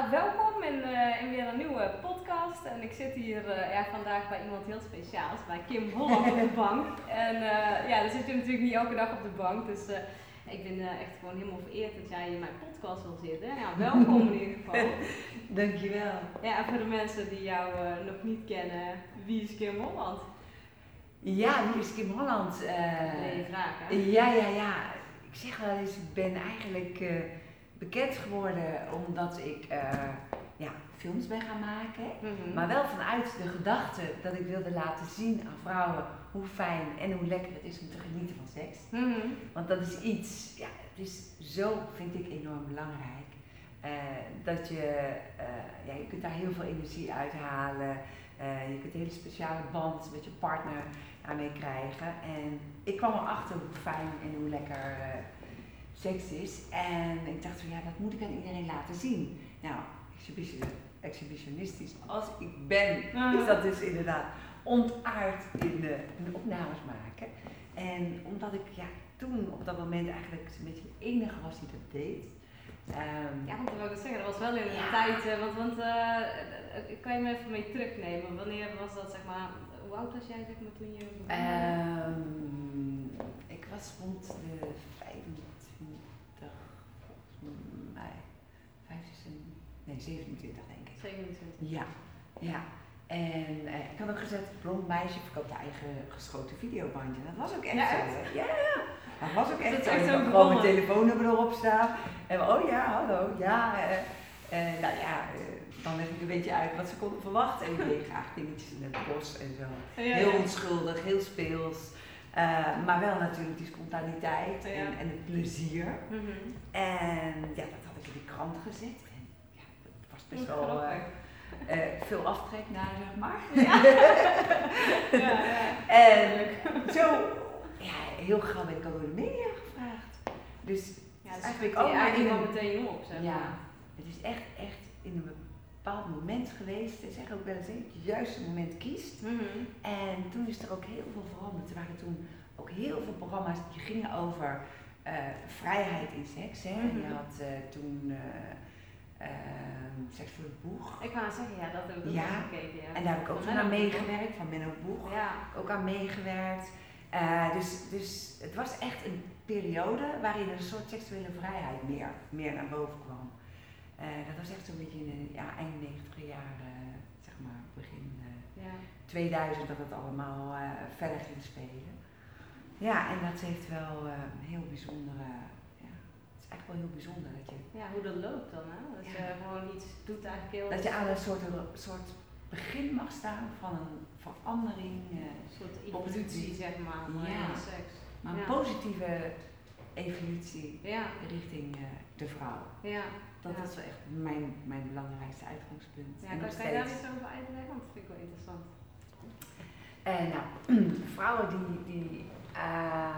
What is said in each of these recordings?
Nou, welkom in, eh, in weer een nieuwe podcast. En ik zit hier eh, ja, vandaag bij iemand heel speciaals, bij Kim Holland op de bank. En eh, ja, dan zit je natuurlijk niet elke dag op de bank. Dus ik ben echt gewoon helemaal vereerd dat jij in mijn podcast wil zitten. Ja, welkom in ieder geval. Dankjewel. Ja, en voor de mensen die jou nog niet kennen, wie is Kim Holland? Ja, wie is Kim Holland? Nee, vraag hè? ja, ja, ja. Ik zeg wel eens, ik ben eigenlijk bekend geworden omdat ik eh, ja, films ben gaan maken. Mhm. Maar wel vanuit de gedachte dat ik wilde laten zien aan vrouwen hoe fijn en hoe lekker het is om te genieten van seks. Mhm. Want dat is iets, ja, het is zo, vind ik, enorm belangrijk. Eh, dat je, eh, ja, je kunt daar heel veel energie uithalen. Eh, je kunt een hele speciale band met je partner daarmee krijgen. En ik kwam erachter hoe fijn en hoe lekker seks is. En ik dacht van ja, dat moet ik aan iedereen laten zien. Nou, exhibition, exhibitionistisch als ik ben, Ah. is dat dus inderdaad ontaard in de, in de opnames maken. En omdat ik ja, toen op dat moment eigenlijk een beetje de enige was die dat deed. ehm, Ja, want dat wil ik zeggen, dat was wel in een Ja. tijd, eh, want, want eh, kan je me even mee terugnemen? Wanneer was dat, zeg maar, hoe oud was jij zeg maar toen je begon? Ehm, ik was rond de 25, volgens mij. 25, nee 27 denk ik. 27. Ja, ja. En eh, ik had ook gezet, blond meisje verkoopt haar eigen geschoten videobandje. Dat was ook echt Ja, zo. echt? Ja, ja. Dat was ook echt is zo. echt zo gewoon mijn telefoonnummer erop staan. En we, oh ja, hallo, ja. eh, eh, nou ja, dan leg ik een beetje uit wat ze konden verwachten. En ik deed graag dingetjes in het bos en zo. Ja, Heel onschuldig, heel speels. Maar wel natuurlijk die spontaniteit en, en het plezier. Mhm. En ja, dat had ik in de krant gezet. En ja, dat was best Ja, wel eh, eh, veel aftrek naar, zeg maar. Ja. ja, ja. En zo, ja, heel gauw ben ik door de media gevraagd. Dus Ja, dus eigenlijk ook maar een- meteen op, zeg ja, maar. het is echt, echt in een bepaald moment geweest. Ze zeggen ook wel eens, hè, het juiste moment kiest. Mhm. En toen is er ook heel veel veranderd. Er waren toen ook heel veel programma's die gingen over eh, vrijheid in seks. Hè. Mhm. Je had eh, toen Seks voor het Boeg. Ik wou zeggen, ja, dat heb ik ook Ja. gekeken, ja. En daar heb ik ook Van aan meegewerkt, van Menno Boeg. Ja. Ook aan meegewerkt. Eh, dus, dus het was echt een periode waarin een soort seksuele vrijheid meer, meer naar boven kwam. Eh, dat was echt zo'n beetje in de ja, eind 90 jaren, zeg maar, begin eh, Ja. 2000 dat het allemaal verder ging spelen. Ja, en dat heeft wel een heel bijzondere, echt wel heel bijzonder dat je, ja, hoe dat loopt dan, hè? Dat je gewoon iets doet eigenlijk heel... dat je aan een soort, een soort begin mag staan van een verandering, eh, Een soort op het evolutie, zeg maar, Ja. seks. maar een positieve evolutie Ja, richting eh, de vrouw. ja. Dat Ja. is wel echt mijn, mijn belangrijkste uitgangspunt. Ja, kan, je daar iets over uitleggen? Want dat vind ik wel interessant. En nou, vrouwen die, die eh,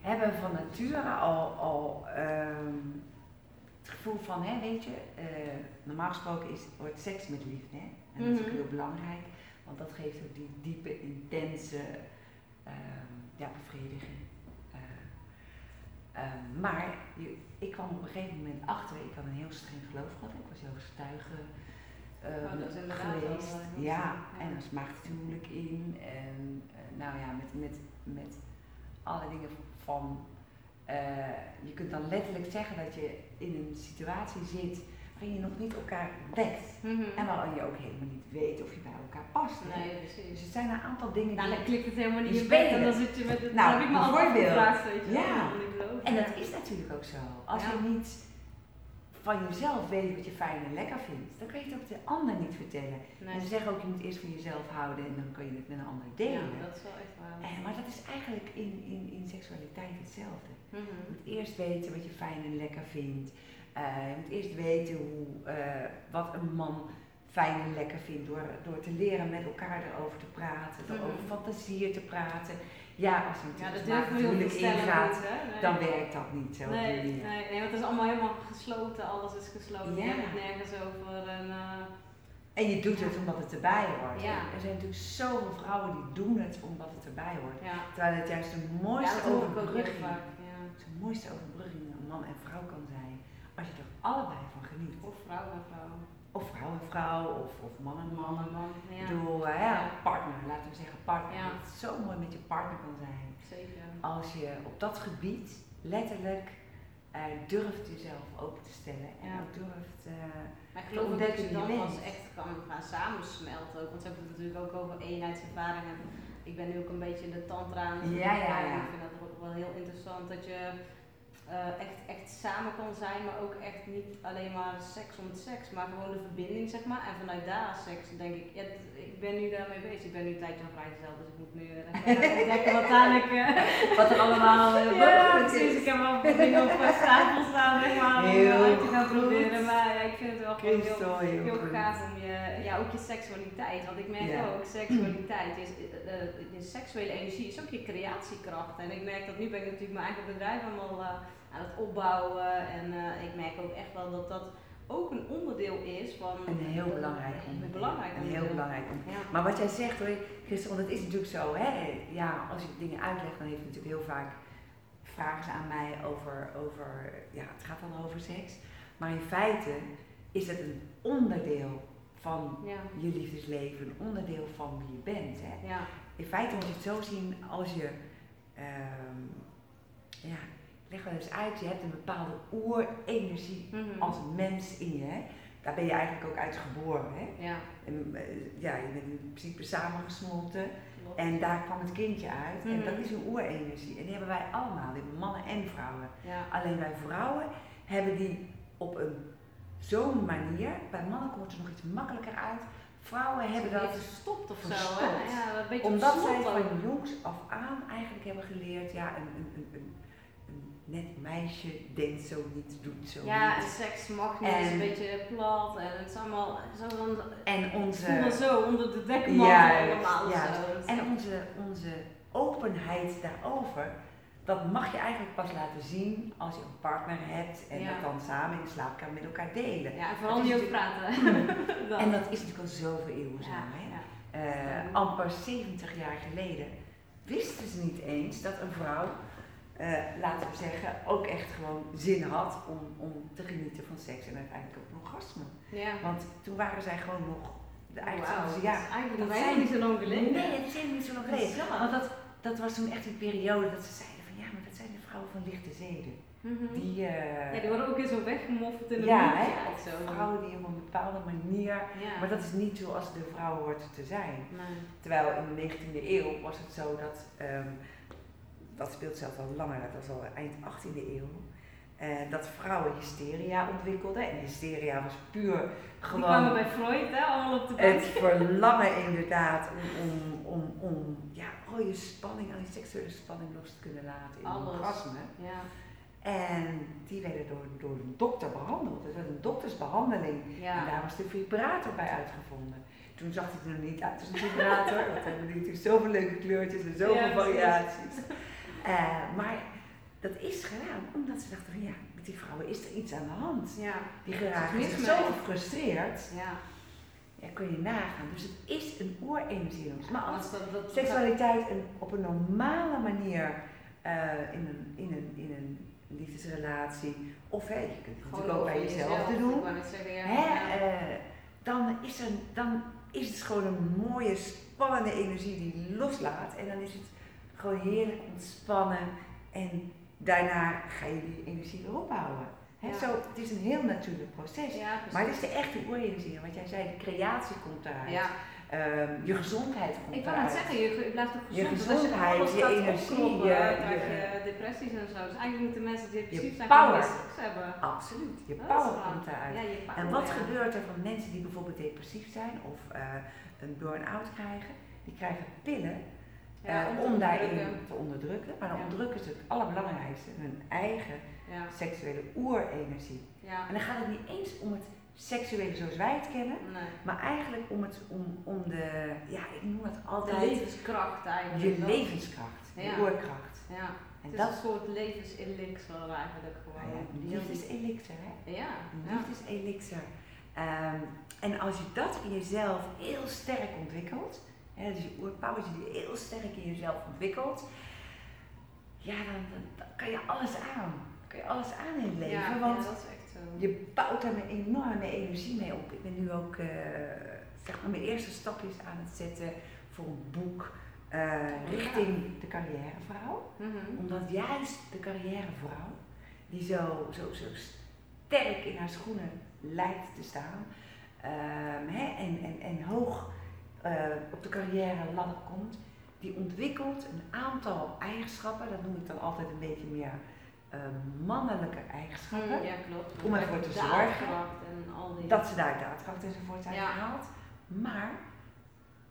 hebben van nature al, al ehm, het gevoel van, hè, weet je, eh, normaal gesproken is, wordt seks met liefde. Hè? En dat is ook Mhm. heel belangrijk, want dat geeft ook die diepe, intense ehm, ja, bevrediging. Eh, ehm, maar je, ik kwam op een gegeven moment achter, ik had een heel streng geloof gehad, ik was heel getuige ehm, Oh, geweest. eh, ja, en er smaakt het huwelijk in. En nou ja, met, met, met alle dingen van. Eh, je kunt dan letterlijk zeggen dat je in een situatie zit waarin je nog niet elkaar wekt. En waarin je ook helemaal niet weet of je bij elkaar past. Nee, Dus precies. er zijn een aantal dingen Nou, die. dan klikt het helemaal niet in bed en dan zit je met het... Nou, heb ik me altijd weet je Ja. En dat is natuurlijk ook zo. Als Ja. je niet van jezelf weet wat je fijn en lekker vindt, dan kan je het ook de ander niet vertellen. Nee. En ze zeggen ook, je moet eerst van jezelf houden en dan kan je het met een ander delen. Ja, dat is wel echt waar. Eh, maar dat is eigenlijk in, in, in seksualiteit hetzelfde. Mhm. Je moet eerst weten wat je fijn en lekker vindt. Eh, je moet eerst weten hoe, eh, wat een man fijn en lekker vindt door, door te leren met elkaar erover te praten, door Mhm. over fantasieën te praten. Ja, als je Ja, natuurlijk dat het heel veel ingaat, niet? Nee. dan werkt dat niet zo. Nee, nee, nee, want het is allemaal helemaal gesloten, alles is gesloten, Ja. je hebt het nergens over. En, eh, En je doet het omdat het erbij hoort. Ja. Er zijn natuurlijk zoveel vrouwen die doen het omdat het erbij hoort. ja. Terwijl het juist de ja, mooiste heel overbrugging vaak. Ja. de mooiste overbrugging een man en vrouw kan zijn als je er allebei van geniet. niet. Of vrouw en vrouw. Of vrouw en vrouw, of, of man en man. Man en man. Ik Ja, Ja. partner, laten we zeggen partner. Ja. Dat het zo mooi met je partner kan zijn. zeker. Als je op dat gebied letterlijk eh, durft jezelf open te stellen. En ook durft... eh, Maar ik geloof ook dat je dan pas echt kan gaan samensmelten ook. Want ze hebben het natuurlijk ook over eenheidservaring. En ik ben nu ook een beetje in de tantra aan het Ja, ja, ja. Ik vind dat ook wel heel interessant dat je eh, echt, echt samen kan zijn, maar ook echt niet alleen maar seks om het seks, maar gewoon de verbinding zeg maar. En vanuit daar seks denk ik, ja, ik ben nu daarmee bezig. Ik ben nu een tijdje aan vrijgezel, dus ik moet nu ontdekken wat dadelijk... eh, wat er allemaal eh, ja, precies. Ik heb wel wat dingen op stapel staan, zeg maar, om Heel uit te gaan proberen. Maar ja, ik vind het wel gewoon heel, heel heel gaaf om je, ja, ook je seksualiteit. Want ik merk ook, seksualiteit is, je seksuele energie is ook je creatiekracht. En ik merk dat nu ben ik natuurlijk mijn eigen bedrijf allemaal aan het opbouwen. En eh, ik merk ook echt wel dat dat ook een onderdeel is van... Een heel belangrijk Een onderdeel. belangrijk Een heel onderdeel. belangrijk onderdeel. Ja. Maar wat jij zegt hoor, Christel, want het is natuurlijk zo, hè? Ja, als ik dingen uitleg, dan heeft het natuurlijk heel vaak vragen ze aan mij over, over, ja, het gaat dan over seks. Maar in feite is het een onderdeel van Ja, je liefdesleven, een onderdeel van wie je bent. Hè? ja, In feite moet je het zo zien als je, ehm, ja, leg wel eens uit, je hebt een bepaalde oerenergie Mhm. als mens in je. Hè? Daar ben je eigenlijk ook uit geboren. Hè? ja. En, eh, ja, je bent in principe samengesmolten klopt. en daar kwam het kindje uit. En Mhm. dat is een oerenergie. En die hebben wij allemaal, die mannen en vrouwen. Ja, Alleen wij vrouwen hebben die op een zo'n manier. Bij mannen komt het er nog iets makkelijker uit. Vrouwen hebben dat verstopt of zo, hè? Ja, een beetje omdat zij van jongs af aan eigenlijk hebben geleerd, ja, een, een, een net meisje denkt zo niet, doet zo Ja, en niet. seks mag niet, het is En- een beetje plat en het is allemaal zo van, En onze, zo onder de dekmantel Juist, allemaal juist. zo. En onze, onze openheid daarover, dat mag je eigenlijk pas laten zien als je een partner hebt en Ja. dat dan samen in de slaapkamer met elkaar delen. ja, en vooral niet over praten. En dat is natuurlijk al zoveel eeuwen zo. ja, Hè? ja. Eh, amper 70 jaar geleden wisten ze niet eens dat een vrouw, laten we zeggen, ook echt gewoon zin had om, om te genieten van seks en uiteindelijk ook een orgasme. ja. Want toen waren zij gewoon nog de ze- is ja, eigenlijk dat nog zijn- niet zo lang geleden. Nee, het is niet zo lang geleden. Want dat, dat was toen echt die periode dat ze zeiden van ja, maar dat zijn de vrouwen van lichte zeden. Mhm. Die, eh, ja, die worden ook weer zo weggemoffeld in de ja, hè, of zo. vrouwen die op een bepaalde manier. Ja. Maar dat is niet zoals de vrouw hoort te zijn. Nee. Terwijl in de 19e eeuw was het zo dat, ehm, dat speelt zelfs al langer, dat was al eind 18e eeuw, eh, dat vrouwen hysteria ontwikkelden. En hysteria was puur Die kwamen gewoon bij Freud, hè, allemaal op de bank. het verlangen inderdaad om, om, om, om ja, al je spanning, al je seksuele spanning los te kunnen laten in Alles. orgasme. Ja, En die werden door, door een dokter behandeld. Het was een doktersbehandeling. En daar was de vibrator bij uitgevonden. Toen zag het er nog niet uit als een vibrator, want we hebben natuurlijk zoveel leuke kleurtjes en zoveel Ja, variaties. Eh, maar dat is gedaan omdat ze dachten van ja, met die vrouwen is er iets aan de hand. Ja, Die Er geraken zich zo gefrustreerd. ja. Ja, kun je nagaan. Dus het is een oerenergie. jongens. Maar als dat, dat, seksualiteit een, op een normale manier eh, in, een, in, een, in een liefdesrelatie, of hè, je kunt het natuurlijk ook bij jezelf te doen. Zeggen, ja. Hè, eh, dan, is er, dan is het gewoon een mooie, spannende energie die loslaat. En dan is het gewoon heerlijk ontspannen. En daarna ga je die energie weer opbouwen. Ja. zo, het is een heel natuurlijk proces. Ja. Maar het is de echte oerenergie. Want jij zei, de creatie komt. Ja, Ehm, je gezondheid komt ik eruit. net zeggen, je, je blijft ook Je gezond. want als gezondheid, je gaat energie, je- krijg je- je depressies en zo. Dus eigenlijk moeten mensen die depressief Je zijn power. hebben. Absoluut. Je Dat power komt je power, En wat gebeurt er van mensen die bijvoorbeeld depressief zijn of eh, een burn-out krijgen? Die krijgen pillen Ja, eh, om daarin te onderdrukken. Maar dan Ja. onderdrukken ze het allerbelangrijkste, hun eigen Ja, seksuele oerenergie. En dan gaat het niet eens om het seksuele zoals wij het kennen, Nee. maar eigenlijk om, het, om, om de, ja, ik noem het De altijd, levenskracht eigenlijk. je levenskracht, je oerkracht. Ja, En het is dat, een soort levenselixer eigenlijk gewoon. nou ja, Die liefde heel- is elixir, hè? Ja, liefdeselixer. Ehm, en als je dat in jezelf heel sterk ontwikkelt, hè, dus je oerpower, als je die heel sterk in jezelf ontwikkelt, ja, dan, dan, dan kan je alles aan. Dan kan je alles aan in het leven. ja, want ja, dat is echt zo. Je bouwt daar een enorme energie mee op. Ik ben nu ook uh, zeg maar mijn eerste stapjes aan het zetten voor een boek uh, richting de carrièrevrouw. Mm Omdat juist de carrièrevrouw, die zo, zo, zo sterk in haar schoenen lijkt te staan um, hè, en, en, en hoog uh, op de carrière ladder komt, die ontwikkelt een aantal eigenschappen, dat noem ik dan altijd een beetje meer uh, mannelijke eigenschappen. Mm, ja, klopt. Om ervoor te zorgen en al die... dat ze daar daadkracht enzovoort zijn ja. gehaald. Maar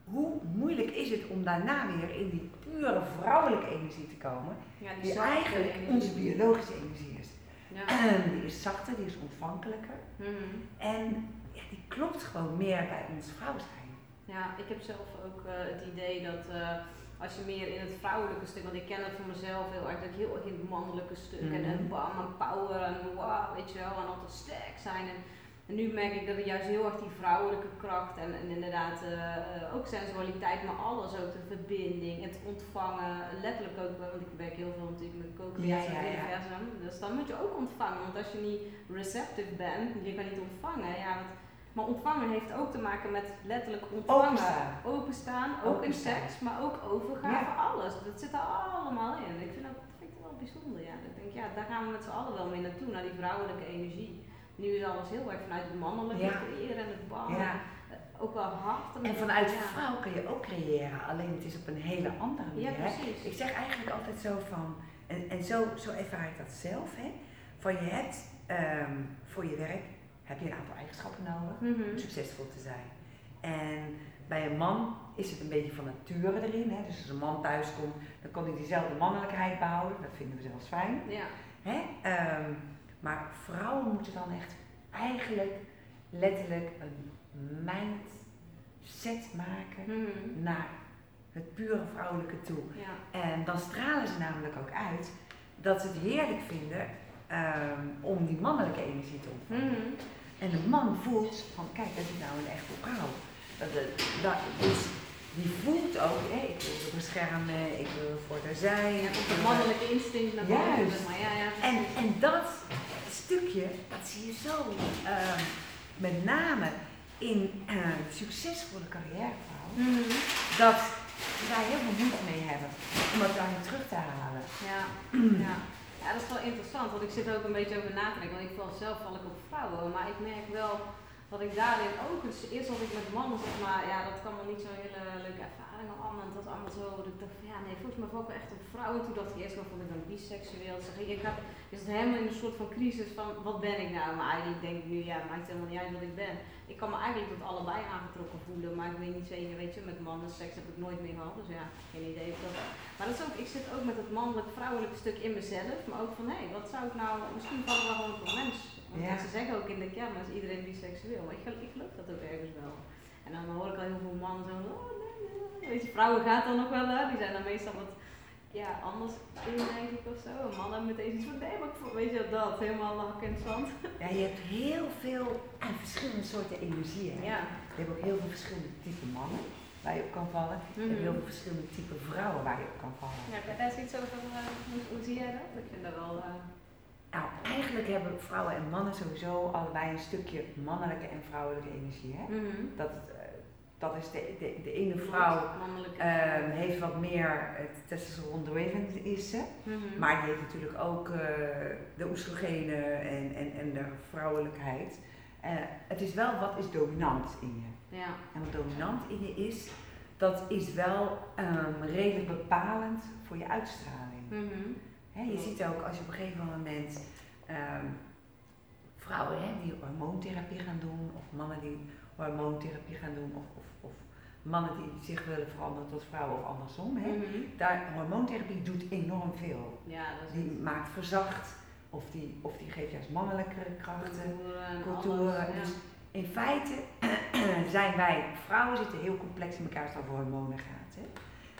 hoe moeilijk is het om daarna weer in die pure vrouwelijke energie te komen, ja, die, die eigenlijk onze biologische energie is. Ja. die is zachter, die is ontvankelijker. Mm -hmm. En ja, die klopt gewoon meer bij ons vrouw zijn. Ja, ik heb zelf ook uh, het idee dat uh, als je meer in het vrouwelijke stuk, want ik ken het voor mezelf heel erg, dat ik heel erg in het mannelijke stuk mm -hmm. en, en bam en power en wow, weet je wel, en altijd sterk zijn. En, en nu merk ik dat ik juist heel erg die vrouwelijke kracht en, en inderdaad uh, ook sensualiteit, maar alles ook, de verbinding, het ontvangen, letterlijk ook, want ik werk heel veel natuurlijk met co-creatie ja, ja, ja. universum, dus dan moet je ook ontvangen, want als je niet receptive bent, je kan niet ontvangen, ja, wat, maar ontvangen heeft ook te maken met letterlijk ontvangen. Openstaan. Openstaan, ook in seks, maar ook overgaan voor alles. Dat zit er allemaal in. Ik vind dat, vind ik wel bijzonder. Ja. Ik denk, ja, daar gaan we met z'n allen wel mee naartoe, naar die vrouwelijke energie. Nu is alles heel erg vanuit het mannelijke ja. creëren en het bouwen. Ja. Eh, ook wel hard. En vanuit vrouw kun je ook creëren, alleen het is op een hele andere manier. Ja, precies. Ik zeg eigenlijk altijd zo van, en, en zo, zo ervaar ik dat zelf, hè, van je hebt um, voor je werk heb je een aantal eigenschappen nodig om mhm. succesvol te zijn. En bij een man is het een beetje van nature erin. Hè? Dus als een man thuis komt, dan kan hij diezelfde mannelijkheid behouden. Dat vinden we zelfs fijn. Ja. Hè? Um, maar vrouwen moeten dan echt eigenlijk letterlijk een mindset maken mhm. naar het pure vrouwelijke toe. Ja. En dan stralen ze namelijk ook uit dat ze het heerlijk vinden um, om die mannelijke energie te ontvangen. Mhm. En de man voelt van, kijk, dat is nou een echte vrouw. Dat, dat, dus die voelt ook, hé, ik wil ze beschermen, ik wil voor haar zijn. Ja, op een mannelijke instinct naar boven. Maar ja, ja, en, en dat stukje, dat zie je zo uh, met name in uh, succesvolle carrièrevrouwen, mm -hmm. dat wij heel veel moeite mee hebben om dat daar terug te halen. Ja, ja. Ja, dat is wel interessant, want ik zit er ook een beetje over na te denken. Want ik val zelf val ik op vrouwen, maar ik merk wel dat ik daarin ook, dus eerst als ik met mannen zeg maar, ja, dat kan wel niet zo'n hele leuke ervaring allemaal. En dat was allemaal zo, dat ik dacht, ja nee, volgens mij val ik echt op vrouwen. Toen dacht ik eerst wel, vond ik dan biseksueel. Dus ik had, is het helemaal in een soort van crisis van, wat ben ik nou? Maar eigenlijk denk ik nu, ja, maakt helemaal niet uit wat ik ben. Ik kan me eigenlijk tot allebei aangetrokken voelen, maar ik weet niet zeker, weet je, met mannen seks heb ik nooit meer gehad. Dus ja, geen idee of dat. Maar dat is ook, ik zit ook met het mannelijk-vrouwelijke stuk in mezelf, maar ook van, hé, hey, wat zou ik nou, misschien vallen we wel gewoon voor mens want ze zeggen ook in de kern is iedereen biseksueel, maar ik, ik geloof dat ook ergens wel. En dan hoor ik al heel veel mannen zo, oh nee. Weet je, vrouwen gaat dan nog wel, hè? die zijn dan meestal wat ja, anders in, denk ik of zo. Mannen met deze soort, nee, maar weet je dat, helemaal hak in het zand. Ja, je hebt heel veel en verschillende soorten energieën. Ja. Je hebt ook heel veel verschillende type mannen waar je op kan vallen. Mm -hmm. Je hebt heel veel verschillende type vrouwen waar je op kan vallen. Ja, daar is iets over, uh, hoe, hoe, zie jij dat? Ik vind dat wel... Uh, nou, eigenlijk hebben vrouwen en mannen sowieso allebei een stukje mannelijke en vrouwelijke energie. Hè? Mm -hmm. dat, uh, dat is de, de, de ene vrouw uh, heeft wat meer het testosteron driven is ze, -hmm. maar die heeft natuurlijk ook uh, de oestrogenen en, en, en de vrouwelijkheid. Uh, het is wel wat is dominant in je. Ja. En wat dominant in je is, dat is wel um, redelijk bepalend voor je uitstraling. -hmm je ziet ook als je op een gegeven moment um, vrouwen hè, die hormoontherapie gaan doen, of mannen die hormoontherapie gaan doen, of mannen die zich willen veranderen tot vrouwen of andersom. Hè. Mm -hmm. Daar, hormoontherapie doet enorm veel. Ja, dat die maakt verzacht, of die, of die geeft juist mannelijkere krachten, culturen. Dus in feite zijn wij, vrouwen zitten heel complex in elkaar als het over hormonen gaat. Hè.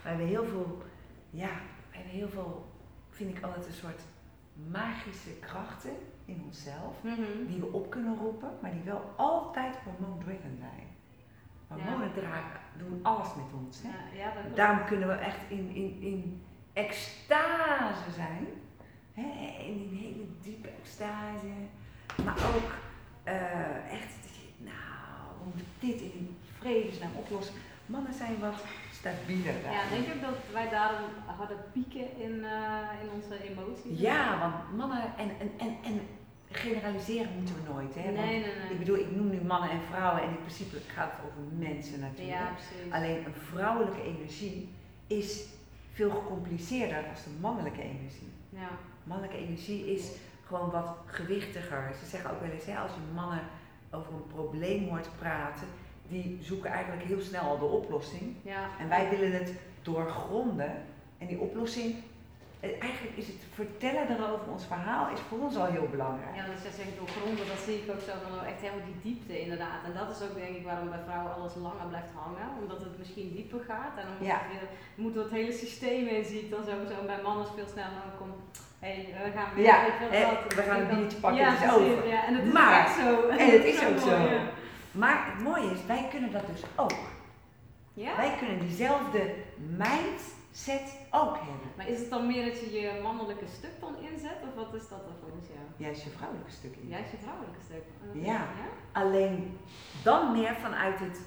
We hebben heel veel, ja, we hebben heel veel vind ik altijd een soort magische krachten in onszelf, mhm. die we op kunnen roepen, maar die wel altijd hormoon-driven zijn. Hormonen dragen, doen alles met ons. Hè? Ja, ja, Daarom kunnen we echt in, in, in extase zijn, hè? in een hele diepe extase. Maar ook eh, echt, nou, we moeten dit in vredesnaam oplossen. Mannen zijn wat stabieler. Ja, denk je ook dat wij daarom harder pieken in, eh, in onze emoties? Ja, want mannen en, en, en, en generaliseren moeten we nooit. Hè? Nee, Want nee, nee. Ik bedoel, ik noem nu mannen en vrouwen en in principe gaat het over mensen natuurlijk. Ja. Alleen een vrouwelijke energie is veel gecompliceerder dan de mannelijke energie. Ja. Mannelijke energie is gewoon wat gewichtiger. Ze zeggen ook wel eens, hè, als je mannen over een probleem hoort praten, die zoeken eigenlijk heel snel al de oplossing. Ja. En wij willen het doorgronden. En die oplossing, eigenlijk is het vertellen erover, ons verhaal, is voor ons al heel belangrijk. Ja, dus jij zegt doorgronden, dat zie ik ook zo van oh, echt helemaal die diepte inderdaad. En dat is ook denk ik waarom bij vrouwen alles langer blijft hangen, omdat het misschien dieper gaat. En dan moet, Ja. het, moet het hele systeem in ziet dan sowieso. En bij mannen is veel sneller dan komt, hé, hey, we gaan weer, Ja, we gaan een biertje pakken, ja, het is over. Ja, en het is Maar- echt zo. en het is ook zo. ja. Maar het mooie is, wij kunnen dat dus ook. Ja? Wij kunnen diezelfde mindset ook hebben. Maar is het dan meer dat je je mannelijke stuk dan inzet, of wat is dat dan volgens jou? Juist je vrouwelijke stuk in. Juist je vrouwelijke stuk. Oh, Ja. Alleen dan meer vanuit het,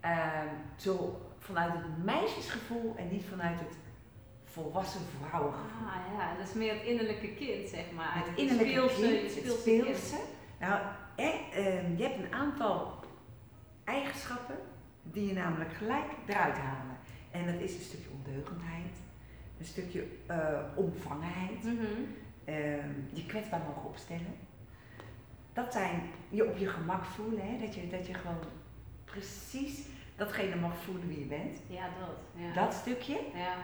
ehm, zo, vanuit het meisjesgevoel en niet vanuit het volwassen vrouwengevoel. Ah ja, dat is meer het innerlijke kind, zeg maar. Het innerlijke speelse, kind, het speelse speelse. Nou, ehm, je hebt een aantal eigenschappen die je namelijk gelijk eruit halen. En dat is een stukje ondeugendheid, een stukje eh, omvangenheid, Mhm. ehm, je kwetsbaar mogen opstellen. Dat zijn je op je gemak voelen, hè? Dat, je, dat je gewoon precies datgene mag voelen wie je bent. Ja, dat. Ja. Dat stukje, Ja.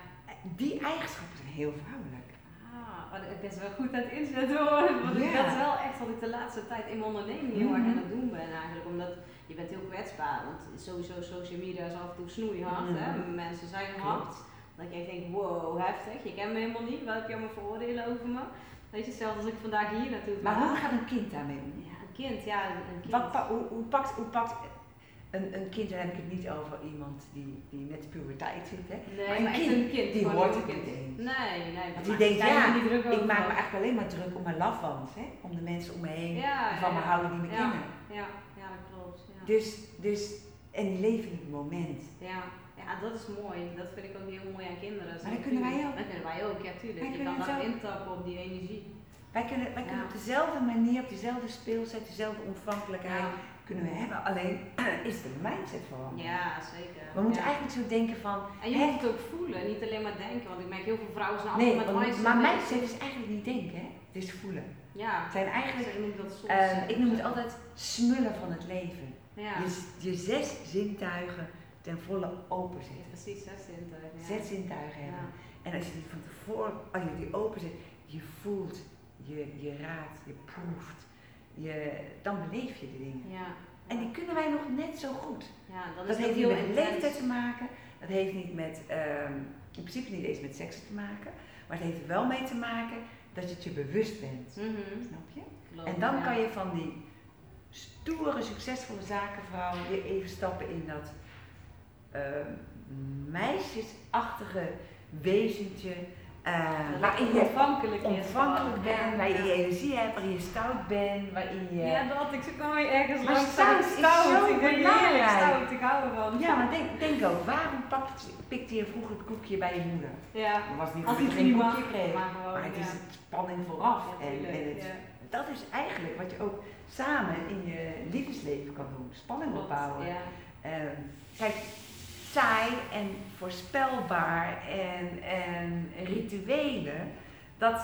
die eigenschappen zijn heel vrouwelijk. Ah, ik ben wel goed aan het inzetten hoor. Want ik- dat is wel echt wat ik de laatste tijd in mijn onderneming heel erg Mhm. aan het doen ben eigenlijk. Omdat je bent heel kwetsbaar. Want sowieso social media is af en toe snoeihard. Mhm. hè? Mensen zijn hard. Dat ik echt denk, wow, heftig. Je kent me helemaal niet. Wat heb je allemaal vooroordelen over me? Weet je, zelfs als ik vandaag hier naartoe ga. Maar hoe gaat een kind daarmee om? Ja, een kind, ja, een kind. Wat, pa- hoe, hoe pakt, hoe pakt een, een kind, dan heb ik het niet over iemand die, die net puberteit zit, hè? Nee, Maar een kind, een kind. die hoort het kind. niet eens. Nee, nee. Want daar die denkt, ja, niet druk Ik maak me eigenlijk alleen maar druk om mijn lafwand, hè? Om de mensen om me heen Ja, die van me houden die me ja. kennen. Ja, ja, dat klopt. Ja. Dus, dus, en die leven in het moment. Ja, ja, dat is mooi. Dat vind ik ook heel mooi aan kinderen. Maar dat kunnen wij ook. Dat kunnen wij ook, ja tuurlijk. Wij je kan ook. intappen op die energie. Wij kunnen, wij kunnen op dezelfde manier, op dezelfde speelset, dezelfde ontvankelijkheid Ja, kunnen we hebben. Alleen is de mindset veranderd. ja zeker. We moeten Ja. eigenlijk zo denken van, En je hè, moet het ook voelen, niet alleen maar denken. Want ik merk heel veel vrouwen zijn nee, allemaal met mindset. maar mindset is eigenlijk niet denken, hè? het is voelen. Ja, Het zijn eigenlijk, ik noem dat soms. eh, ik noem het altijd smullen van het leven. Ja, Je, je zes zintuigen ten volle open Ja, zetten. precies, zes zintuigen. Ja. Zes zintuigen Ja. hebben. En als je die van tevoren, als je die open zet, je voelt, je, je raadt, je proeft, je, dan beleef je de dingen. Ja. En die kunnen wij nog net zo goed. ja, Dat is heeft niet met intens. leeftijd te maken, dat heeft niet met, ehm, in principe niet eens met seks te maken, maar het heeft er wel mee te maken dat je het je bewust bent. Mhm. Snap je? Klopt, En dan ja. kan je van die stoere, succesvolle zakenvrouw weer even stappen in dat meisjesachtige wezentje. eh, waarin je ontvankelijk ontvankelijk bent, waarin je energie hebt, waarin je stout bent, waarin je... Ja, dat. Ik zoek nog weer ergens Maar langs. stout ik is zo Ik ben heerlijk stout. Ik hou ervan. Ja, maar denk, denk ook, waarom pakt, pikte je vroeger het koekje bij je moeder? Ja. Dat was niet Als je geen koekje kreeg. maar gewoon, Maar het is het spanning vooraf. Ja, en, en het, ja. dat is eigenlijk wat je ook samen in je liefdesleven kan doen. Spanning opbouwen. Ehm, kijk, saai en voorspelbaar en, en rituelen, dat,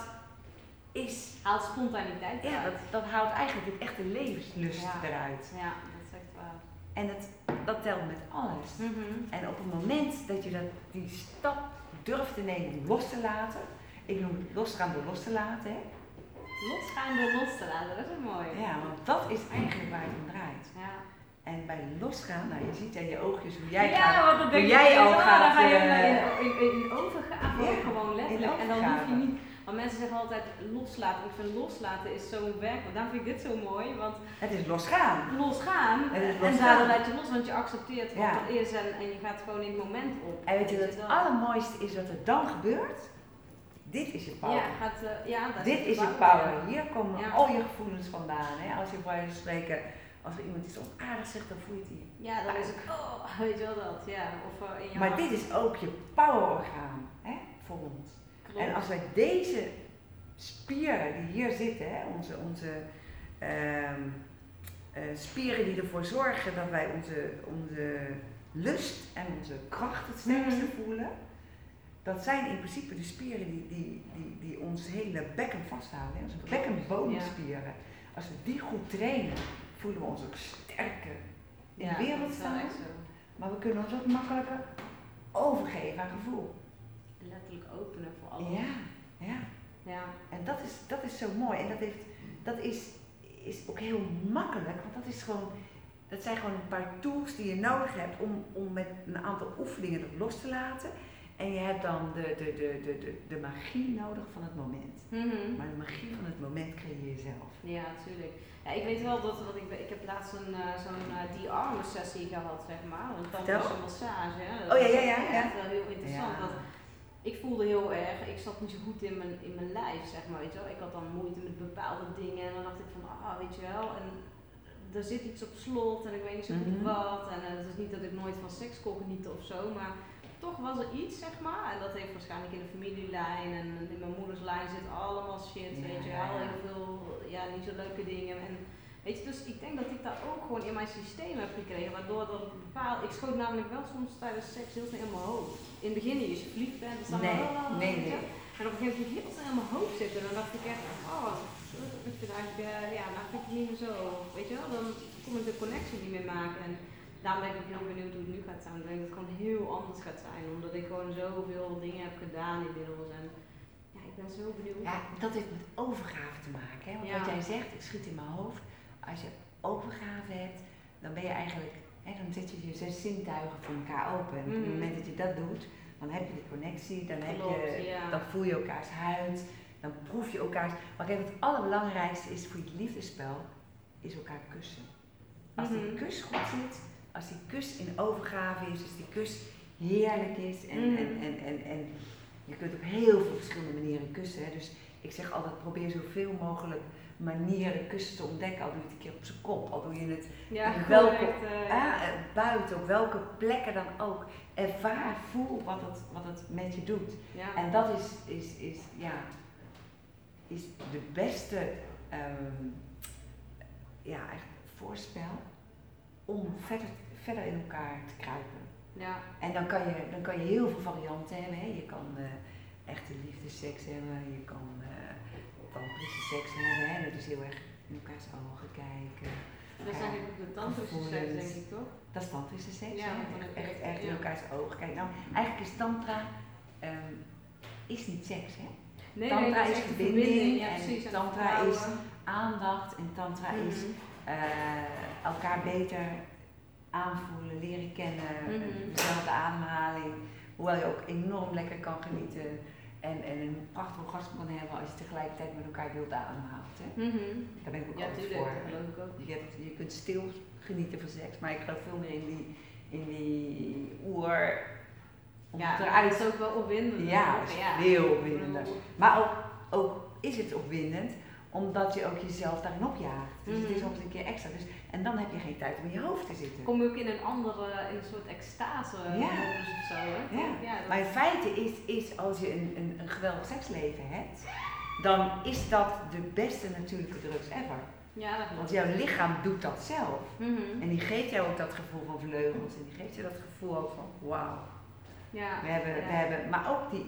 is, Haalt spontaniteit ja, dat, dat haalt eigenlijk het echte levenslust Ja. eruit. Ja, dat is echt waar. En het, dat telt met alles. Mhm. En op het moment dat je dat, die stap durft te nemen om los te laten, ik noem het losgaan door los te laten, hè? Losgaan door los te laten, dat is een mooie. ja, want dat is eigenlijk waar het om draait. Ja. En bij losgaan, nou je ziet aan je oogjes hoe jij ja, gaat. denk hoe je jij al gaat, dan ga je eh, in, in, in, in overgave Ja, ook gewoon letterlijk. En dan hoef je niet, want mensen zeggen altijd loslaten. Ik vind loslaten is zo'n werk, want daarom vind ik dit zo mooi. Want Het is losgaan. losgaan, Het is en daardoor laat je los, want je accepteert wat Ja. er is en, en je gaat gewoon in het moment op. En weet je dat? het allermooiste is wat er dan gebeurt? Dit is je power. Ja, gaat, eh, ja, dat Dit is je power. Hier komen al je gevoelens vandaan. Hè? Als je bij van spreken, als er iemand iets onaardig zegt, dan voel je het. Ja, dan is het, oh, weet je wel dat, ja. Of eh, in je Maar dit is ook je powerorgaan hè, voor ons. Klopt. En als wij deze spieren die hier zitten, hè, onze, onze ehm, eh, spieren die ervoor zorgen dat wij onze, onze lust en onze kracht het sterkste Mhm. voelen, dat zijn in principe de spieren die, die, die, die ons hele bekken vasthouden. Hè, onze bekkenbodemspieren. Als we die goed trainen, voelen we ons ook sterker in ja, de wereld staan. Maar we kunnen ons ook makkelijker overgeven aan gevoel. Letterlijk openen voor alles. Ja, ja. Ja. En dat is, dat is zo mooi. En dat, heeft, dat is, is ook heel makkelijk, want dat, is gewoon, dat zijn gewoon een paar tools die je nodig hebt om, om met een aantal oefeningen dat los te laten. En je hebt dan de, de, de, de, de, de magie nodig van het moment. Mhm. Maar de magie van het moment creëer je zelf. Ja, natuurlijk. Ja, ik weet wel dat, wat ik, ik heb laatst een, eh, zo'n uh, die-armen sessie gehad, zeg maar. Een tandische massage. Hè. Dat Oh, ja, ja, ja, echt ja. wel heel interessant. Ja. Want ik voelde heel erg, ik zat niet zo goed in mijn, in mijn lijf, zeg maar. Weet je wel. Ik had dan moeite met bepaalde dingen en dan dacht ik van, ah, weet je wel. En er zit iets op slot en ik weet niet zo goed Mhm. wat. En eh, het is niet dat ik nooit van seks kon genieten of zo, maar toch was er iets, zeg maar. En dat heeft waarschijnlijk in de familielijn en in mijn moeders lijn zit allemaal shit, Ja, weet je wel. ja. Heel veel, ja, niet zo leuke dingen. En weet je, dus ik denk dat ik dat ook gewoon in mijn systeem heb gekregen, waardoor dat bepaald, ik schoot namelijk wel soms tijdens seks heel snel in mijn hoofd. In het begin, als je verliefd bent, dan Nee, wel, nee, nee. En op een gegeven moment ik heel snel in mijn hoofd zitten. En dan dacht ik echt, oh, ik vind eigenlijk, eh, ja, nou vind ik het niet meer zo. Weet je wel, dan kom ik de connectie niet meer maken. En daarom ben ik ook heel benieuwd hoe het nu gaat zijn. Ik denk dat het gewoon heel anders gaat zijn. Omdat ik gewoon zoveel dingen heb gedaan inmiddels. En ja, ik ben zo benieuwd. Ja, dat heeft met overgave te maken. Hè? Want Ja. wat jij zegt, ik schiet in mijn hoofd. Als je overgave hebt, dan ben je eigenlijk, hè, dan zet je je zes zintuigen voor elkaar open. En op het Mhm. moment dat je dat doet, dan heb je de connectie, dan, heb Klopt, je, ja. dan voel je elkaars huid, dan proef je elkaars. Maar kijk, het allerbelangrijkste is voor je liefdesspel, is elkaar kussen. Als die Mhm. kus goed zit, als die kus in overgave is, als die kus heerlijk is en, Mhm. en, en, en, en je kunt op heel veel verschillende manieren kussen. Hè. Dus ik zeg altijd, probeer zoveel mogelijk manieren kussen te ontdekken. Al doe je het een keer op zijn kop, al doe je het Ja, welke, eh, ah, eh, buiten, op welke plekken dan ook. Ervaar, voel wat het, wat het met je doet. ja. En dat is, is, is, ja, is de beste ehm, ja, voorspel om verder, verder in elkaar te kruipen. ja. En dan kan je, dan kan je heel veel varianten hebben. Hè. Je kan eh, echte liefdeseks hebben, je kan uh, tantrische seks hebben. Hè. Dat is heel erg in elkaars ogen kijken. Dat is eigenlijk ook de tantrische seks, denk ik toch? Dat is tantrische seks. Ja, hè. echt, echt, in elkaars ogen kijken. Nou, eigenlijk is tantra ehm, is niet seks. Hè. Nee, Tantra nee, is verbinding Ja, en precies. tantra is Aandacht en tantra is Eh, elkaar beter aanvoelen, leren kennen, Mhm. dezelfde ademhaling. Hoewel je ook enorm lekker kan genieten en, en een prachtig orgasme kan hebben als je tegelijkertijd met elkaar wilt ademhaalt. Hè? Mhm. Daar ben ik ook Ja, altijd voor. ik ook. Je, hebt, je kunt stil genieten van seks, maar ik geloof veel meer in die, in die oer. Ja, eruit is ook wel opwindend. Ja, is Ja. opwindender. bedoel, Maar ook, ook is het opwindend, omdat je ook jezelf daarin opjaagt. Dus het is nog eens een keer extra. Dus, en dan heb je geen tijd om in je hoofd te zitten. Kom je ook in een andere, in een soort extase Ja. modus of zo. Hè? Ja. ja dat- Maar in feite is, is als je een, een, een geweldig seksleven hebt, dan is dat de beste natuurlijke drugs ever. ja, dat Want jouw lichaam doet dat zelf. Mhm. En die geeft jou ook dat gevoel van vleugels. En die geeft je dat gevoel ook van wauw. Ja. We hebben, ja. we hebben, maar ook die,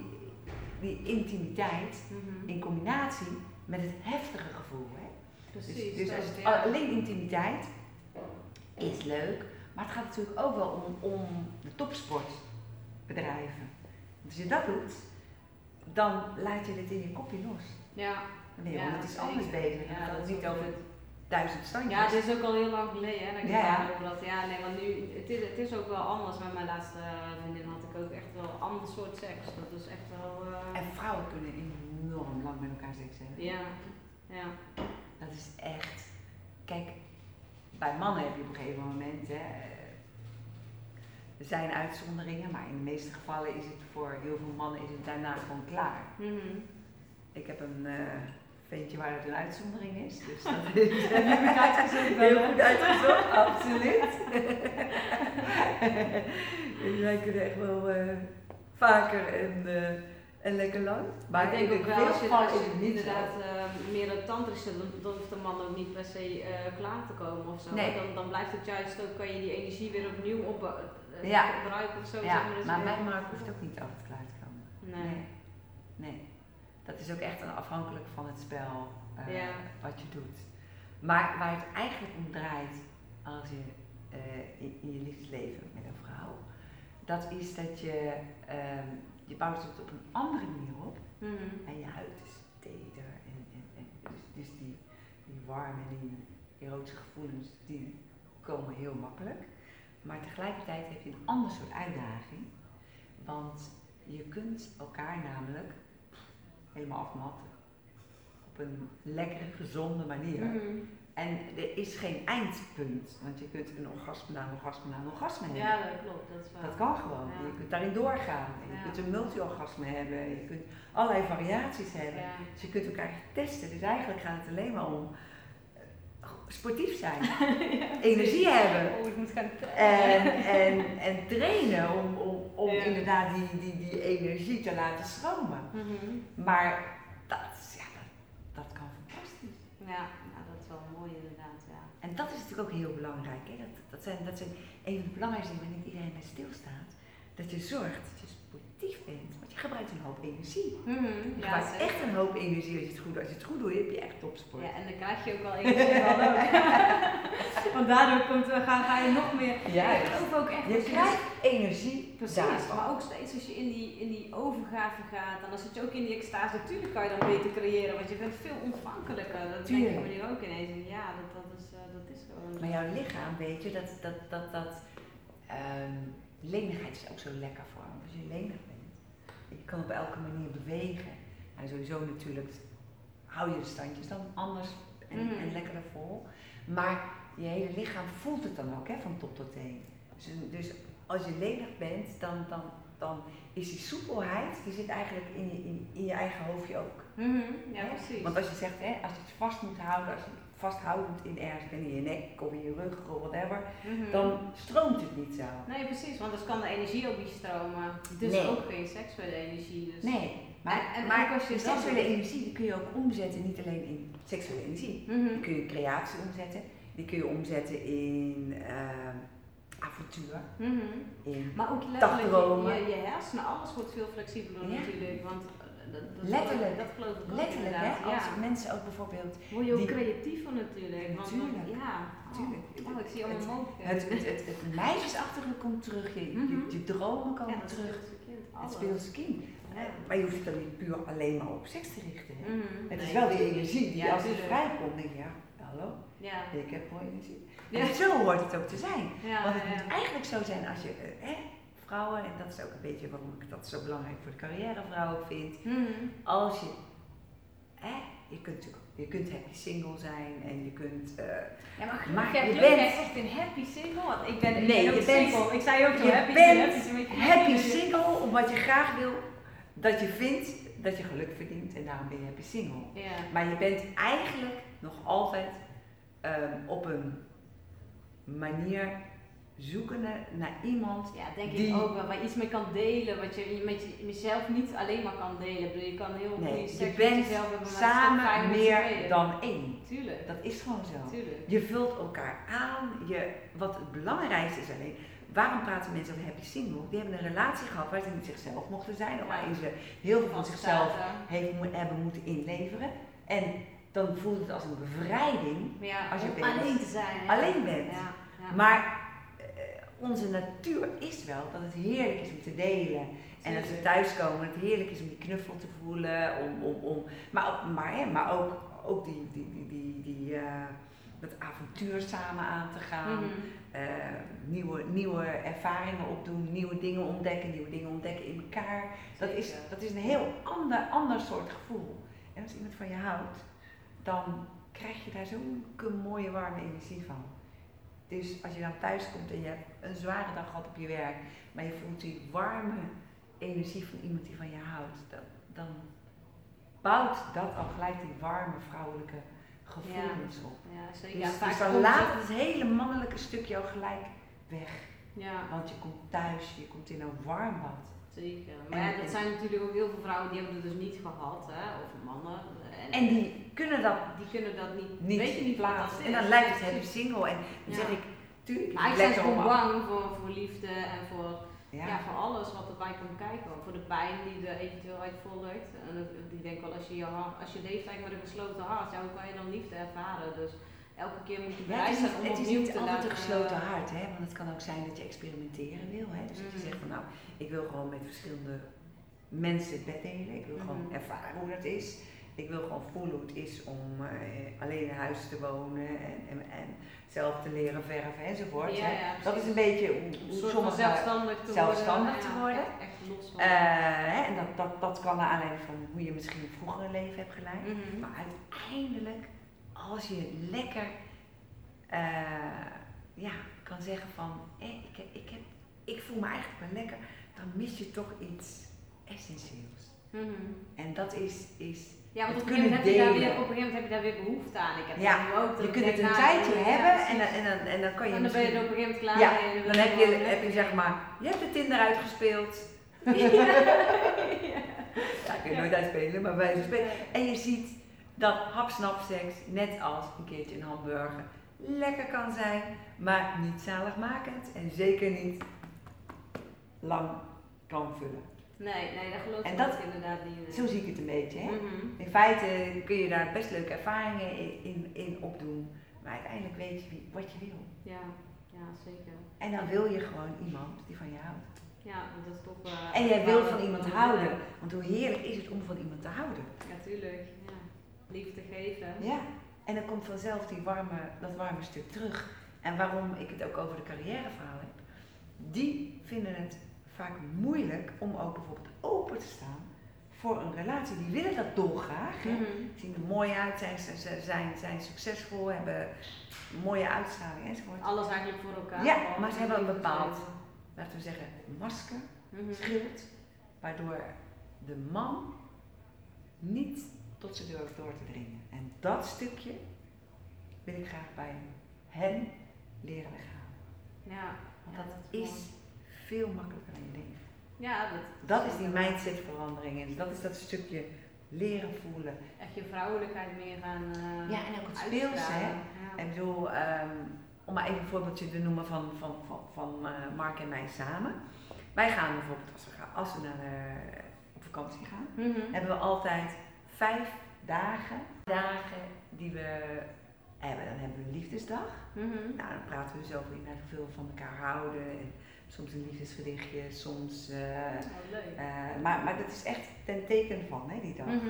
die intimiteit Mhm. in combinatie met het heftige gevoel. Hè? Precies. Dus, dus als het alleen intimiteit is leuk, maar het gaat natuurlijk ook wel om, om de topsportbedrijven. Als je dat doet, dan laat je dit in je kopje los. Ja. Dan ben je Ja, wel met iets zeker. anders bezig. Ja, dat het is niet over duizend standjes. Ja, dit is ook al heel lang geleden, hè, dat ik Ja, het ja. nee, want nu, het is, het is ook wel anders. Met mijn laatste vriendin had ik ook echt wel een ander soort seks. Dat is echt wel, eh, En vrouwen kunnen enorm lang met elkaar seks hebben. ja, ja. Dat is echt. Kijk, bij mannen heb je op een gegeven moment. Hè, Er zijn uitzonderingen, maar in de meeste gevallen is het voor heel veel mannen is het daarna gewoon klaar. Mhm. Ik heb een uh, ventje waar het een uitzondering is, dus dat is heb ik uitgezocht. heel goed uitgezocht, absoluut. dus wij kunnen echt wel uh, vaker en, uh, en lekker lang. Maar ik denk ook wel, als je, als je inderdaad uh, meer een tantrische, dan, dan hoeft de man ook niet per se klaar te komen of zo. Nee. Dan, dan blijft het juist ook, kan je die energie weer opnieuw op, ja. gebruiken of zo. Ja, zeg maar, dus maar mijn markt hoeft ook niet altijd klaar te komen. Nee. Nee. Dat is ook echt afhankelijk van het spel eh, Ja. wat je doet. Maar waar het eigenlijk om draait als je eh, in, in je liefdesleven met een vrouw, dat is dat je, ehm, je bouwt het op een andere manier op. Mhm. En je huid is teder en, en, en dus, dus die, die warme en die erotische gevoelens, die komen heel makkelijk. Maar tegelijkertijd heb je een ander soort uitdaging. Want je kunt elkaar namelijk helemaal afmatten. Op een lekkere, gezonde manier. Mhm. En er is geen eindpunt. Want je kunt een orgasme na een orgasme na een orgasme hebben. Ja, dat klopt. Dat is waar. Dat kan gewoon. Ja. Je kunt daarin doorgaan. Je kunt een multi-orgasme hebben. Je kunt allerlei variaties hebben. Ja. Dus je kunt elkaar testen. Dus eigenlijk gaat het alleen maar om eh, sportief zijn. Energie hebben. Oh, ik moet gaan En, en, en trainen om, om, inderdaad die, die, die energie te laten stromen. Mhm. Maar dat, ja, dat, dat kan fantastisch. Ja, nou, dat is wel mooi inderdaad, ja. En dat is natuurlijk ook heel belangrijk. Hè? Dat, dat, zijn, dat zijn een van de belangrijkste dingen waar niet iedereen bij stilstaat. Dat je zorgt dat je sportief bent. Want je gebruikt een hoop energie. Mhm. Je Ja, gebruikt echt een hoop energie als je het goed doet. Als je het goed doet, heb je echt topsport. Ja, en dan krijg je ook wel energie van. Want daardoor komt, we gaan, ga je nog meer. Ja, ik geloof ook echt. Je je krijgt energie Precies, daarvan. maar ook steeds als je in die, in die overgave gaat, en dan zit je ook in die extase, natuurlijk kan je dan beter creëren, want je bent veel ontvankelijker. Dat denk Tuurlijk. ik me nu ook ineens. En ja, dat, dat, is, eh, dat is gewoon. Maar jouw lichaam, weet je, dat, dat, dat, dat ehm, lenigheid is ook zo lekker voor. Want als je lenig bent, je kan op elke manier bewegen. En sowieso natuurlijk hou je de standjes dan anders en, en lekkerder vol. Maar je hele lichaam voelt het dan ook, hè, van top tot teen. Dus, dus als je lenig bent, dan, dan, dan is die soepelheid, die zit eigenlijk in je, in, in je eigen hoofdje ook. Mhm, Ja, precies. Want als je zegt, hè, als je het vast moet houden, als je vasthoudend in ergens in je nek of in je rug of whatever, Mhm. dan stroomt het niet zo. Nee, precies, want dan kan de energie ook niet stromen. Dus Nee. ook geen seksuele energie. Dus. Nee, maar, En- en maar ook als je seksuele energie die kun je ook omzetten, niet alleen in seksuele energie. Mhm. Die kun je creatie omzetten, die kun je omzetten in ehm, avontuur, Mhm. in Maar ook letterlijk, je, je hersenen, alles wordt veel flexibeler Ja. natuurlijk. Want dat, dat, Letterlijk. Dat geloof ik letterlijk, hè, als mensen ook bijvoorbeeld, Word je ook die- creatief van natuurlijk. Want, want- Tuurlijk. ja, Tuurlijk. Oh, oh, ik zie allemaal mogelijkheden. het, het, het, het meisjesachtige komt terug, je, je, Mhm. je dromen komen terug, het speelse kind. Ja. Maar je hoeft het dan niet puur alleen maar op seks te richten. Hè? Mhm. Het is Nee, wel die energie die als het vrijkomt, denk je, ja, hallo, Ja, ik heb wel energie. En zo hoort het ook te zijn. Want het moet eigenlijk zo zijn als je, eh, hè, vrouwen, en dat is ook een beetje waarom ik dat zo belangrijk voor de carrièrevrouwen vind, Mhm. als je, hè, je kunt natuurlijk, je kunt happy single zijn en je kunt, eh, Ja, maar, je je bent- bent echt een happy single. Want ik ben, ik Nee, ben ook je bent- single. Ik zei ook zo je happy bent happy een beetje happy single omdat je graag wil dat je vindt dat je geluk verdient en daarom ben je happy single. Ja. Maar je bent eigenlijk nog altijd ehm, op een manier zoekende naar iemand. Ja, denk Die- ik ook wel. Waar je iets mee kan delen, wat je met je- jezelf niet alleen maar kan delen. Ik bedoel, je kan heel Nee, je bent jezelf hebben, samen meer dan één. Tuurlijk, Dat is gewoon zo. tuurlijk. Je vult elkaar aan. Je, wat het belangrijkste is alleen, waarom praten mensen over happy single? Die hebben een relatie gehad waar ze niet zichzelf mochten zijn, of waarin ze heel veel van zichzelf heeft, hebben moeten inleveren. En dan voelt het als een bevrijding Ja, Als je alleen te zijn. hè. alleen bent. Ja, ja. Maar onze natuur is wel dat het heerlijk is om te delen. En als we thuiskomen, het heerlijk is om die knuffel te voelen. Om, om, om, maar ook, maar, hè, maar ook, ook die, die, die, die, die, eh, dat avontuur samen aan te gaan. Mhm. eh, nieuwe, nieuwe ervaringen opdoen, nieuwe dingen ontdekken, nieuwe dingen ontdekken in elkaar. Dat is, dat is een heel ander, ander soort gevoel. En als iemand van je houdt, dan krijg je daar zo'n mooie warme energie van. Dus als je dan thuis komt en je hebt een zware dag gehad op je werk, maar je voelt die warme energie van iemand die van je houdt, dan, dan bouwt dat al gelijk die warme vrouwelijke gevoelens op. Ja, zeker. Dus, ja, dus dan laat het- het hele mannelijke stukje al gelijk weg. Ja, Want je komt thuis, je komt in een warm bad. zeker. Maar En- ja, dat en- zijn natuurlijk ook heel veel vrouwen die hebben het dus niet gehad, hè, of mannen. En, En die kunnen dat die kunnen dat niet, niet weten niet plaatsen. is. En dan lijkt het hebben single. En dan zeg ik, tuurlijk, Maar het is lekker om gewoon bang voor, voor liefde en voor, ja. Ja. voor alles wat erbij komt kijken. Voor de pijn die er eventueel uit volgt. En ik- ik denk wel, als je, je als je leeft eigenlijk met een gesloten hart, ja, hoe kan je dan liefde ervaren? Dus elke keer moet je het is zijn niet, om het is opnieuw niet te altijd een gesloten hart, hè? want het kan ook zijn dat je experimenteren wil. Hè? Dus dat je Mhm. zegt van nou, ik wil gewoon met verschillende mensen het bed delen. Ik wil gewoon Mhm. ervaren hoe dat is. Ik wil gewoon voelen hoe het is om eh, alleen in huis te wonen en, en, en zelf te leren verven enzovoort. Ja, hè. ja, dat is een beetje hoe, zelfstandig te zelfstandig worden. te worden. Echt, echt los van. eh, hè, en dat, dat, dat kan naar aanleiding van hoe je misschien vroeger een leven hebt geleid. Mhm. Maar uiteindelijk, als je lekker eh, ja, kan zeggen van, hé, ik, heb, ik, heb, ik voel me eigenlijk wel lekker, dan mis je toch iets essentieels. Mhm. En dat is, is Ja, want op een, gegeven moment heb je daar weer, op een gegeven moment heb je daar weer behoefte aan. Ik heb Ja, nu ook. dat je kunt het een nou, tijdje ja, hebben en, dan- en, dan, en dan kan je En dan ben je er op een gegeven moment klaar Ja, en dan heb je, heb je zeg maar, je hebt de Tinder uitgespeeld. Ja. Ja, kun je nooit uitspelen, maar wij spelen. En je ziet dat hapsnapseks, net als een keertje een hamburger, lekker kan zijn, maar niet zaligmakend en zeker niet lang kan vullen. Nee, nee, dat geloof En ik dat- ook inderdaad niet. Zo zie ik het een beetje. Hè? Mhm. In feite kun je daar best leuke ervaringen in, in, in opdoen, maar uiteindelijk weet je wie, wat je wil. Ja, ja, zeker. En dan wil je gewoon iemand die van je houdt. Ja, want dat is toch... eh, En jij wil van iemand houden, want hoe heerlijk is het om van iemand te houden. Ja, tuurlijk. Ja. Liefde geven. Ja, en dan komt vanzelf die warme, dat warme stuk terug. En waarom ik het ook over de carrièreverhaal heb. Die vinden het vaak moeilijk om ook bijvoorbeeld open te staan voor een relatie. Die willen dat dolgraag. Mhm. Zien er mooi uit, zijn, zijn, zijn, zijn succesvol, hebben mooie uitstraling enzovoort. Alles eigenlijk voor elkaar. Ja, maar ze hebben een bepaald-. Laten we zeggen, masker, Mhm. schild. Waardoor de man niet tot ze durft door te dringen. En dat stukje wil ik graag bij hen leren weghalen. Ja. Want Ja, dat dat is is veel makkelijker dan je denkt. Ja, dat, Dat is die mindsetverandering. En dat is dat stukje leren voelen. Echt je vrouwelijkheid meer gaan eh Ja, en ook het speelse, hè. Ja. Bedoel, ehm, om maar even een voorbeeldje te noemen van, van, van, van eh, Mark en mij samen. Wij gaan bijvoorbeeld, als we, gaan, als we naar de, op vakantie gaan, Mhm. hebben we altijd vijf dagen, dagen die we hebben. Dan hebben we een liefdesdag. Mhm. Nou, dan praten we dus over inderdaad veel van elkaar houden. En soms een liefdesgedichtje, soms... eh, Oh, leuk. eh, maar, maar dat is echt ten teken van, hè, die dag. Mhm.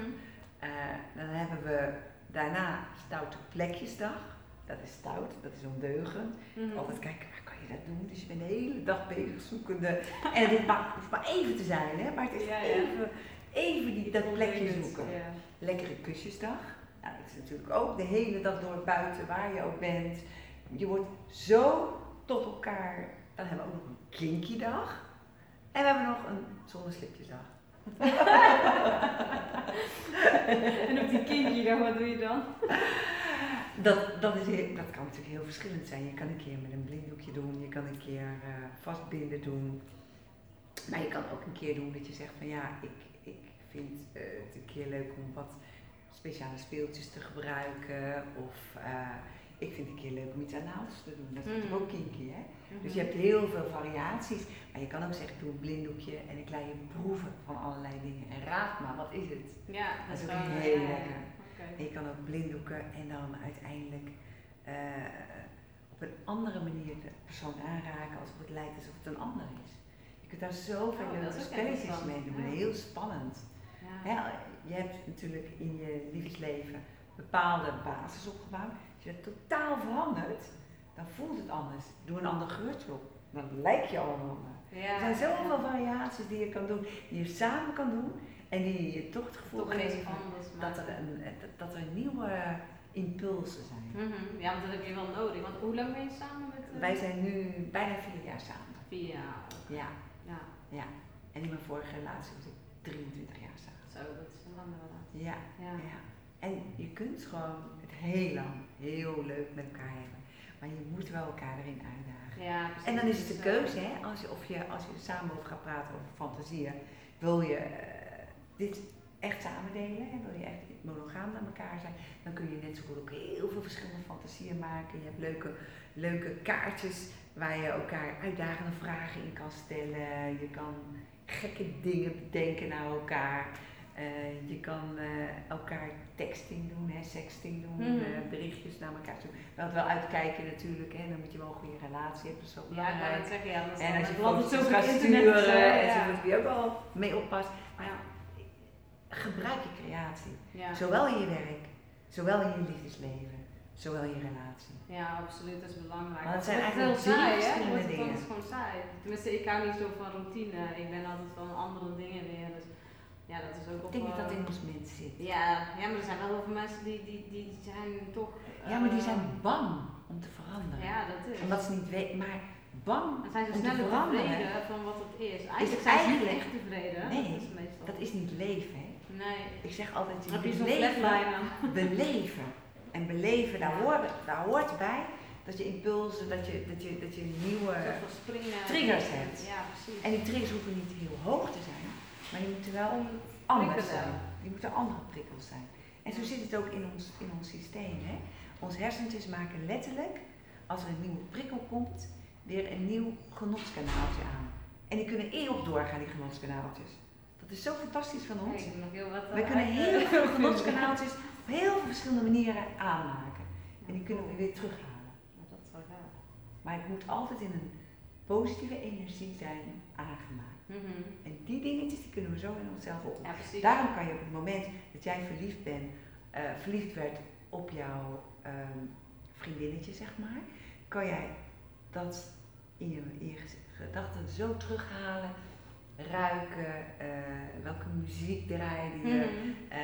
Eh, dan hebben we daarna Stoute Plekjesdag. Dat is stout, dat is ondeugend. Mhm. Altijd kijken, waar kan je dat doen? Dus je bent de hele dag bezig zoekende. En het mag, hoeft maar even te zijn, hè? maar het is Ja, ja. even, even die, dat plekje zoeken. Ja. Lekkere kusjesdag. Nou, dat is natuurlijk ook de hele dag door buiten, waar je ook bent. Je wordt zo tot elkaar. Dan hebben we ook nog een kinky dag. En we hebben nog een zonneslipjesdag. en op die kinky dan, wat doe je dan? Dat, dat, is dat kan natuurlijk heel verschillend zijn. Je kan een keer met een blinddoekje doen, je kan een keer eh, vastbinden doen. Maar je kan ook een keer doen dat je zegt van ja, ik, ik vind eh, het een keer leuk om wat speciale speeltjes te gebruiken. Of eh, ik vind het een keer leuk om iets anaals te doen. Dat is Mhm. ook kinky hè. Dus je hebt heel veel variaties. Maar je kan ook zeggen, ik doe een blinddoekje en ik laat je proeven van allerlei dingen. En raad maar, wat is het? Ja, Dat is ook wel, heel ja, ja, lekker. Oké. En je kan ook blinddoeken en dan uiteindelijk eh, op een andere manier de persoon aanraken alsof het lijkt alsof het een ander is. Je kunt daar zoveel Oh, leuke spelletjes mee doen, Ja. heel spannend. Ja. Hè, je hebt natuurlijk in je liefdesleven bepaalde basis opgebouwd. Als je totaal verandert, dan voelt het anders. Doe een ander geurtje op, dan lijk je al een ander. Ja, Er zijn zoveel variaties die je kan doen, die je samen kan doen en die je toch het gevoel Toch dat er een, dat, dat er nieuwe impulsen zijn. Mhm. Ja, want dat heb je wel nodig. Want hoe lang ben je samen met... eh, Wij zijn nu bijna vier jaar samen. Vier jaar. Ja, Ja, ja. En in mijn vorige relatie was ik 23 jaar samen. zo, dat is een lange relatie. Ja, Ja. ja. En je kunt gewoon het heel lang heel leuk met elkaar hebben. Maar je moet wel elkaar erin uitdagen. Ja, precies. En dan is het de keuze, hè, als je, of je, als je samen over gaat praten over fantasieën, wil je eh, dit echt samen delen, hè, wil je echt monogaam naar elkaar zijn, dan kun je net zo goed ook heel veel verschillende fantasieën maken. Je hebt leuke, leuke kaartjes waar je elkaar uitdagende vragen in kan stellen. Je kan gekke dingen bedenken naar elkaar. Eh, je kan eh, elkaar texting doen, hè, sexting doen, Mhm. Berichtjes naar elkaar. Wel het wel uitkijken natuurlijk, hè, dan moet je wel een goede relatie hebben, dat is ook Ja, belangrijk. net zeggen, ja, anders En als je foto's gaat zo, sturen en ja. zo moet je ook wel mee oppassen. Maar Ja. gebruik je creatie. Ja. Zowel in je werk, zowel in je liefdesleven, zowel in je relatie. Ja, absoluut, dat is belangrijk. Maar het zijn eigenlijk heel saai, hè? Wordt het dingen. anders gewoon saai. Tenminste, ik hou niet zo van routine. Ik ben altijd van andere dingen weer. Dus ja, dat is ook Ik denk dat dat eh, in ons mens zit. Ja, ja, maar er zijn wel heel veel mensen die, die, die zijn toch... Ja, maar die eh, zijn bang om te veranderen. Ja, dat is. Omdat ze niet weten, maar bang Dan zijn ze om te veranderen. tevreden van wat het is. Eigenlijk het zijn ze niet echt tevreden. Nee, dat is meestal. Dat is niet leven, hè. Nee. Ik zeg altijd, je zo'n leven, beleven. En beleven, daar hoort, daar hoort bij dat je impulsen, dat je, dat je, dat je nieuwe... Triggers hebt. Ja, precies. En die triggers hoeven niet heel hoog te zijn, maar die moeten wel anders zijn. Die moeten andere prikkels zijn. En zo zit het ook in ons, in ons systeem. Hè? Ons hersentjes maken letterlijk, als er een nieuwe prikkel komt, weer een nieuw genotskanaaltje aan. En die kunnen eeuwig doorgaan, die genotskanaaltjes. Dat is zo fantastisch van ons. We eh, kunnen heel veel genotskanaaltjes op heel veel verschillende manieren aanmaken. En die kunnen we weer terughalen. Ja, Dat is wel. Maar het moet altijd in een positieve energie zijn aangemaakt. Mhm. En die dingetjes die kunnen we zo in onszelf op. Ja. Daarom kan je op het moment dat jij verliefd bent, eh, verliefd werd op jouw ehm, vriendinnetje, zeg maar, kan jij dat in je, in je gedachten zo terughalen, ruiken, eh, welke muziek draaide je, Mhm. eh,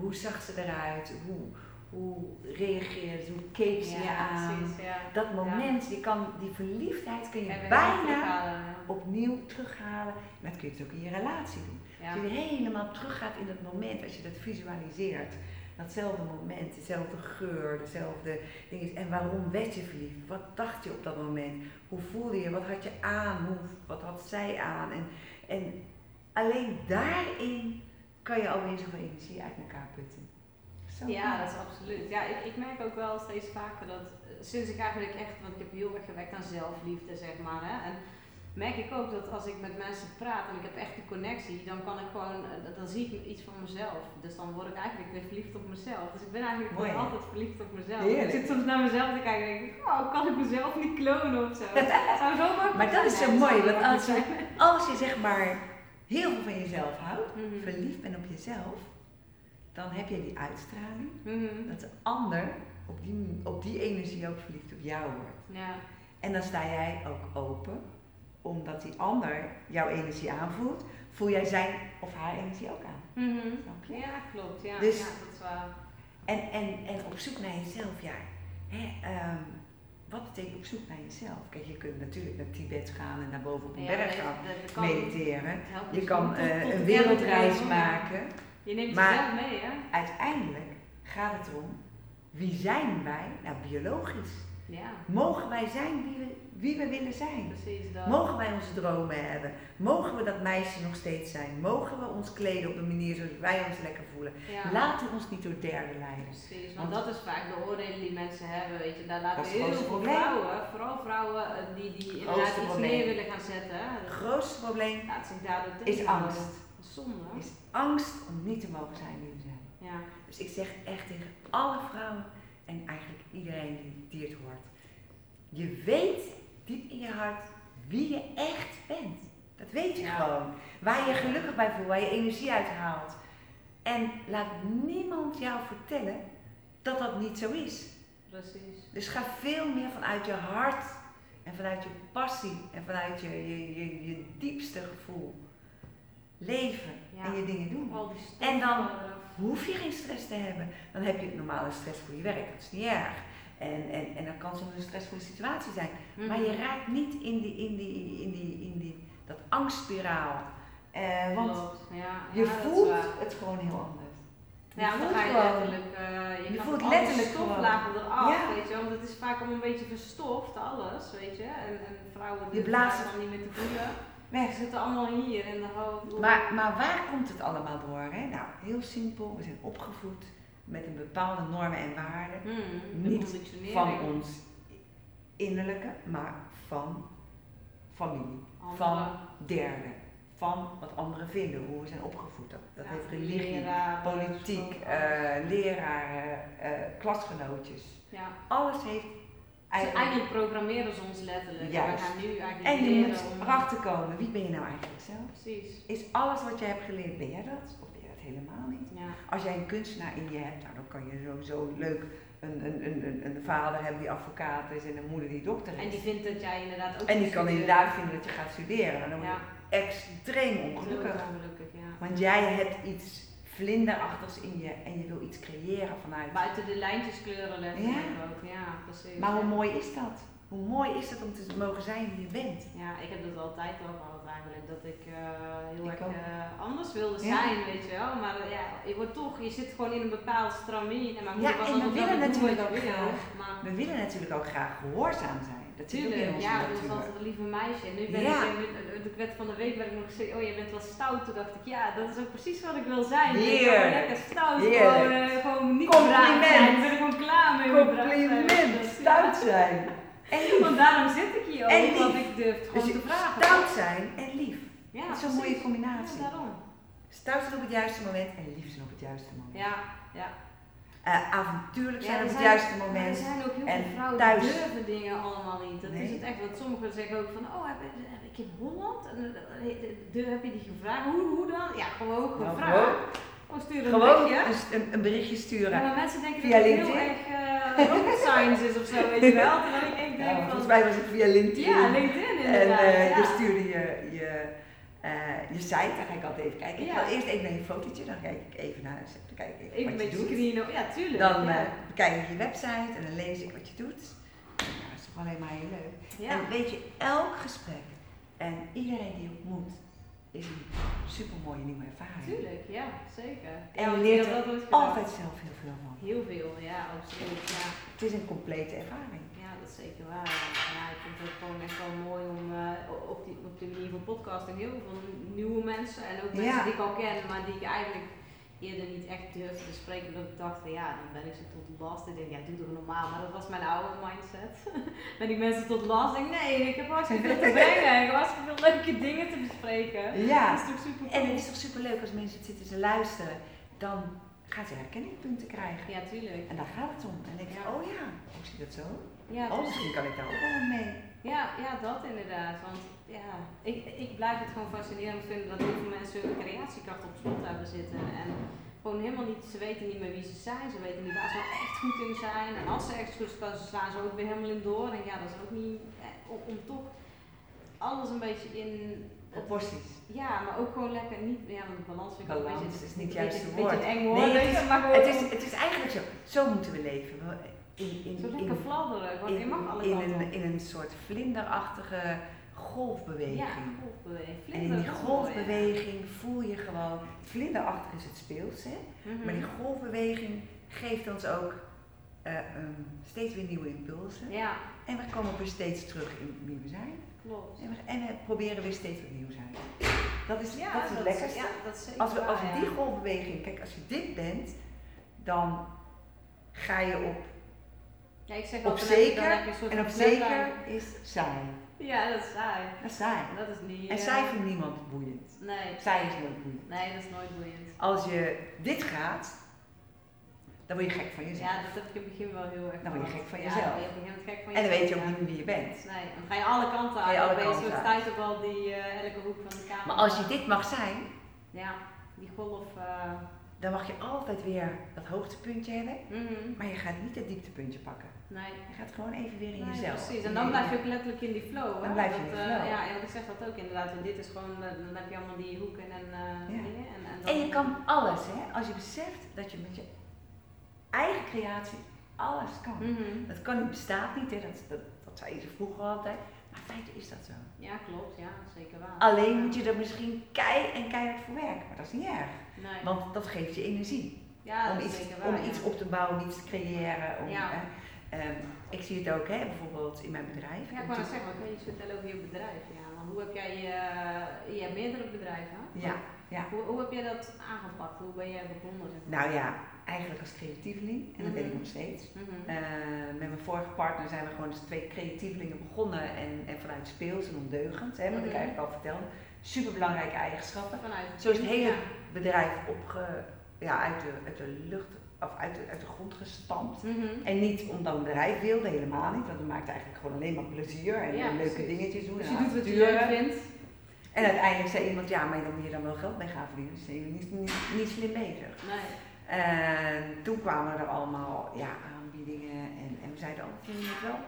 hoe zag ze eruit, hoe, hoe reageerde ze, hoe keek ze je aan. precies, ja. Dat moment, je kan, die verliefdheid kun je bijna opnieuw terughalen. Maar dat kun je het ook in je relatie doen. Als je helemaal teruggaat in het moment, als je dat visualiseert. Datzelfde moment, dezelfde geur, dezelfde dingen. En waarom werd je verliefd? Wat dacht je op dat moment? Hoe voelde je? Wat had je aan? Hoe, wat had zij aan? En, en alleen daarin kan je alweer zoveel energie uit elkaar putten. Zo Ja, dat is absoluut. Ja, ik, ik merk ook wel steeds vaker dat sinds ik eigenlijk echt, want ik heb heel erg gewerkt aan zelfliefde, zeg maar. Hè, en merk ik ook dat als ik met mensen praat en ik heb echt die connectie, dan kan ik gewoon, eh, dan- zie ik iets van mezelf. Dus dan word ik eigenlijk weer verliefd op mezelf. Dus ik ben eigenlijk Mooi, gewoon altijd verliefd op mezelf. Heerlijk. Ik zit soms naar mezelf te kijken en denk ik, oh, kan ik mezelf niet klonen of zo? Dat zou zo makkelijk Maar dat is zijn. zo mooi, want als je, zijn. als je zeg maar heel veel van jezelf houdt, Mhm. verliefd bent op jezelf, dan heb je die uitstraling Mhm. dat de ander op die, op die energie ook verliefd op jou wordt. Ja, En dan sta jij ook open, omdat die ander jouw energie aanvoelt, voel jij zijn of haar energie ook aan. Mhm. Snap je? ja klopt. Ja, Dus- ja, dat is waar. En, en, en op zoek naar jezelf, ja. Hè, ehm, wat betekent op zoek naar jezelf? Kijk, je kunt natuurlijk naar Tibet gaan en naar boven op een Ja, berg gaan mediteren. Je dus kan eh, een wereldreis maken. Je neemt Maar- jezelf mee, hè? Uiteindelijk gaat het erom, wie zijn wij? Nou, biologisch. Ja, Mogen wij zijn wie we, wie we willen zijn? precies dat. Mogen wij onze dromen hebben? Mogen we dat meisje nog steeds zijn? Mogen we ons kleden op een manier zoals wij ons lekker voelen? ja. Laten we ons niet door derden leiden. Precies, want Want- dat is vaak de oordelen die mensen hebben, weet je. Daar laten heel grootste veel probleem. vrouwen, vooral vrouwen eh, die, die inderdaad iets neer willen gaan zetten. Het grootste probleem is angst. Is Zonde. hè? Is angst om niet te mogen zijn wie we zijn. Ja, Dus ik zeg echt tegen alle vrouwen en eigenlijk iedereen die, die het hoort. Je weet diep in je hart wie je echt bent. Dat weet je Ja. gewoon. Waar je gelukkig bij voelt, waar je energie uit haalt. En laat niemand jou vertellen dat dat niet zo is. precies. Dus ga veel meer vanuit je hart en vanuit je passie en vanuit je, je, je, je diepste gevoel. Leven Ja. en je dingen doen. En dan- eraf. Hoef je geen stress te hebben. Dan heb je normale stress voor je werk, dat is niet erg. En, en, en dan kan soms een stressvolle situatie zijn. Maar je Mhm. raakt niet in, die, in, die, in, die, in die, dat angstspiraal. Eh, want. Ja, je dat voelt het gewoon heel anders. Je Ja, want dan voelt ga je gewoon- letterlijk, eh, je, je voelt letterlijk stoflagen eraf, Ja. weet je want het is vaak allemaal een beetje verstoft, alles, weet je. En, en vrouwen Je durven blaast daar dan niet meer te voelen. Ze zitten allemaal hier in de hoofd. Maar, maar waar komt het allemaal door? Hè? Nou, heel simpel. We zijn opgevoed met een bepaalde normen en waarden. Hmm, Niet. Van ons innerlijke, maar van familie. Van derden. Van wat anderen vinden, hoe we zijn opgevoed. Dat, dat Ja, heeft religie, politiek, eh, leraren, eh, klasgenootjes. ja. Alles heeft Eigenlijk... eigenlijk programmeren ze ons letterlijk. Juist. We gaan nu eigenlijk En je leren moet om... erachter komen, wie ben je nou eigenlijk zelf? Precies. Is alles wat jij hebt geleerd, ben jij dat? Of ben jij dat helemaal niet? Ja. Als jij een kunstenaar in je hebt, nou, dan kan je sowieso leuk een, een, een, een, vader hebben die advocaat is en een moeder die dokter is. En die vindt dat jij inderdaad ook En die kan studeren. inderdaad vinden dat je gaat studeren. En dan word je extreem ongelukkig. ongelukkig, ja. Want jij hebt iets vlinderachtigs in je en je wil iets creëren vanuit. Buiten de lijntjes kleuren letterlijk Ja. ook, ja, precies. Maar hoe mooi is dat? Hoe mooi is het om te mogen zijn wie je bent? Ja, ik heb dat altijd al gehad eigenlijk, dat ik eh, heel Ik erg eh, anders wilde Ja. zijn, weet je wel. Maar eh, ja, je wordt toch, je zit gewoon in een bepaald stramien. En mijn Ja, was en we willen natuurlijk ook graag. Maar We willen natuurlijk ook graag gehoorzaam zijn. Dat Tuurlijk, ja, dat was altijd een lieve meisje. En nu ben Ja. ik, ik werd van de week werd ik nog gezegd, oh je bent wel stout. Toen dacht ik, ja, dat is ook precies wat ik wil zijn. Ik ben Heerlijk. lekker stout, Heerlijk. gewoon, gewoon niet Compliment. zijn. Ik ben gewoon klaar mee. Compliment, Dus, stout zijn. En. Want daarom zit ik hier En ook, want ik durf Dus gewoon te vragen. stout zijn en lief. Ja, dat is zo'n mooie combinatie. Ja, daarom. Stout zijn op het juiste moment en lief zijn op het juiste moment. Ja, ja. Eh, avontuurlijk zijn Ja, op het zijn- juiste moment. Er zijn ook heel veel vrouwen thuis. die durven dingen allemaal niet. Dat is het echt. Want sommigen zeggen ook van, oh heb, heb ik in Holland? En, eh, eh, de- heb je die gevraagd? Hoe, hoe dan? Ja, gewoon Nou, gevraagd. Gewoon sturen een berichtje. een, een, berichtje sturen. Ja, maar mensen denken Via dat het heel LinkedIn. erg eh rocket science is of zo, weet je wel. Terwijl ik Ja, denk maar van, volgens mij was het via LinkedIn. ja, LinkedIn en inderdaad. eh, ja. je stuurde je, je, eh, je site, daar ga ik altijd even kijken. Ik Ja. ga eerst even naar je fotootje, dan kijk ik even naar dan kijk ik even, Even een wat je doet. screenen. Ja, tuurlijk. Dan ja. eh, bekijk ik je website en dan lees ik wat je doet. Ja, dat is toch alleen maar heel leuk. ja. En weet je, elk gesprek en iedereen die je ontmoet is een super mooie nieuwe ervaring. Tuurlijk, ja, zeker. En je leert er. Altijd zelf heel veel van. Heel veel, ja, absoluut. Ja. Het is een complete ervaring. Ja, dat is zeker waar. Ja, ik vind het gewoon echt wel mooi om eh, op, die, op de manier van podcasting heel veel nieuwe mensen en ook mensen Ja. die ik al ken, maar die ik eigenlijk eerder niet echt durfde te spreken. Omdat ik dacht van ja, dan ben ik ze tot last. Ik denk, ja, doe toch normaal. Maar dat was mijn oude mindset. ben ik mensen tot last? Ik denk, nee, ik heb hartstikke veel te brengen. Ik heb hartstikke veel leuke dingen te bespreken. Ja. Dat is toch super En het is toch super leuk als mensen zitten te luisteren, dan gaan ze herkenningpunten krijgen. Ja, tuurlijk. En daar gaat het om. En dan denk je, Ja. oh ja, hoe zit dat zo? Ja, Oh, misschien kan ik daar ook wel mee. Ja, ja, dat inderdaad. Want ja, ik, ik blijf het gewoon fascinerend vinden dat heel veel mensen hun creatiekracht op slot hebben zitten. En gewoon helemaal niet, ze weten niet meer wie ze zijn, ze weten niet waar ze nou echt goed in zijn. En als ze ergens goed zijn, slaan ze ook weer helemaal in door. En ja, dat is ook niet, eh, om, om toch alles een beetje in... Proporties. Ja, maar ook gewoon lekker niet, ja, want balans vind ik ook een Balans beetje, is niet het beetje, juiste een beetje woord. een eng woord, Nee, het maar gewoon Het is, het is eigenlijk zo. Zo moeten we leven. We- In, in, zo in, lekker fladderen, gewoon, je mag alle in, kanten een, op. in een soort vlinderachtige golfbeweging. Ja, golfbeweging. En in die mooi, golfbeweging voel je gewoon, vlinderachtig is het speels, hè? Mhm. maar die golfbeweging geeft ons ook eh, ehm, steeds weer nieuwe impulsen. Ja, En we komen weer steeds terug in wie we zijn. klopt. En we, en we proberen weer steeds nieuws uit. Dat is, Ja, dat is het lekkerste. Ja, dat is zeker Als we, als we die golfbeweging, kijk, als je dit bent, dan ga je op, Ja, ik zeg op altijd, dan heb je- dan zeker en op zeker is saai. Ja, dat is saai. Dat is saai. Dat is niet... En eh, saai vindt niemand boeiend. Nee. Saai is nooit boeiend. Nee, dat is nooit boeiend. Als je dit gaat, dan word je gek van jezelf. Ja, dat heb ik in het begin wel heel erg Dan word je gek van Ja, jezelf. dan je gek van en dan weet je ook niet meer wie je bent. Nee, dan ga je alle kanten uit. Dan ben je stuiterbal die eh, elke hoek van de kamer... Maar als je dit mag zijn, Ja, die golf... eh, dan mag je altijd weer dat hoogtepuntje hebben. mhm. Maar je gaat niet het dieptepuntje pakken. Nee. Je gaat gewoon even weer in nee, jezelf. Precies, en dan blijf je ook letterlijk in die flow. Dan blijf je in die flow. ja, en ik zeg dat ook inderdaad, want dit is gewoon, eh, dan heb je allemaal die hoeken en uh, ja. dingen. En, en, je kan alles, hè. Als je beseft dat je met je eigen creatie alles kan. Mm -hmm. Dat kan niet, bestaat niet, hè. Dat, dat, dat zei ze vroeger altijd. Maar feite is dat zo. Ja, klopt, ja, zeker wel. Alleen moet je er misschien kei en keihard voor werken, maar dat is niet erg. Nee. Want dat geeft je energie. Ja, om iets, om ja. iets op te bouwen, iets te creëren. Om, ja. eh, um, ik zie het ook, hè, bijvoorbeeld in mijn bedrijf. Ja, ik wou zeggen, wat kan je iets vertellen over je bedrijf? Ja, want hoe heb jij je, je hebt meerdere bedrijven? Ja, ja. Hoe, hoe heb je dat aangepakt? Hoe ben jij begonnen? Nou ja, eigenlijk als creatieveling, en dat mm -hmm. ben ik nog steeds. Mm -hmm. uh, met mijn vorige partner zijn we gewoon dus twee creatievelingen begonnen en, en vanuit speels en ondeugend, hè, wat mm -hmm. ik eigenlijk al vertelde. Super belangrijke eigenschappen. Vanuit Zo is het hele bedrijf opge, ja, uit, de, uit de lucht of uit de, uit de grond gestampt. Mm -hmm. En niet omdat een bedrijf wilde, helemaal niet. Want het maakt eigenlijk gewoon alleen maar plezier en, ja, leuke precies. dingetjes doen. Dus je doet wat je leuk vindt. En uiteindelijk zei iemand, ja, maar dan moet je dan wel geld mee gaan verdienen. Dus zijn jullie niet, niet, niet slim bezig. Nee. En toen kwamen er allemaal ja, aanbiedingen en, en we zeiden altijd, we moeten het wel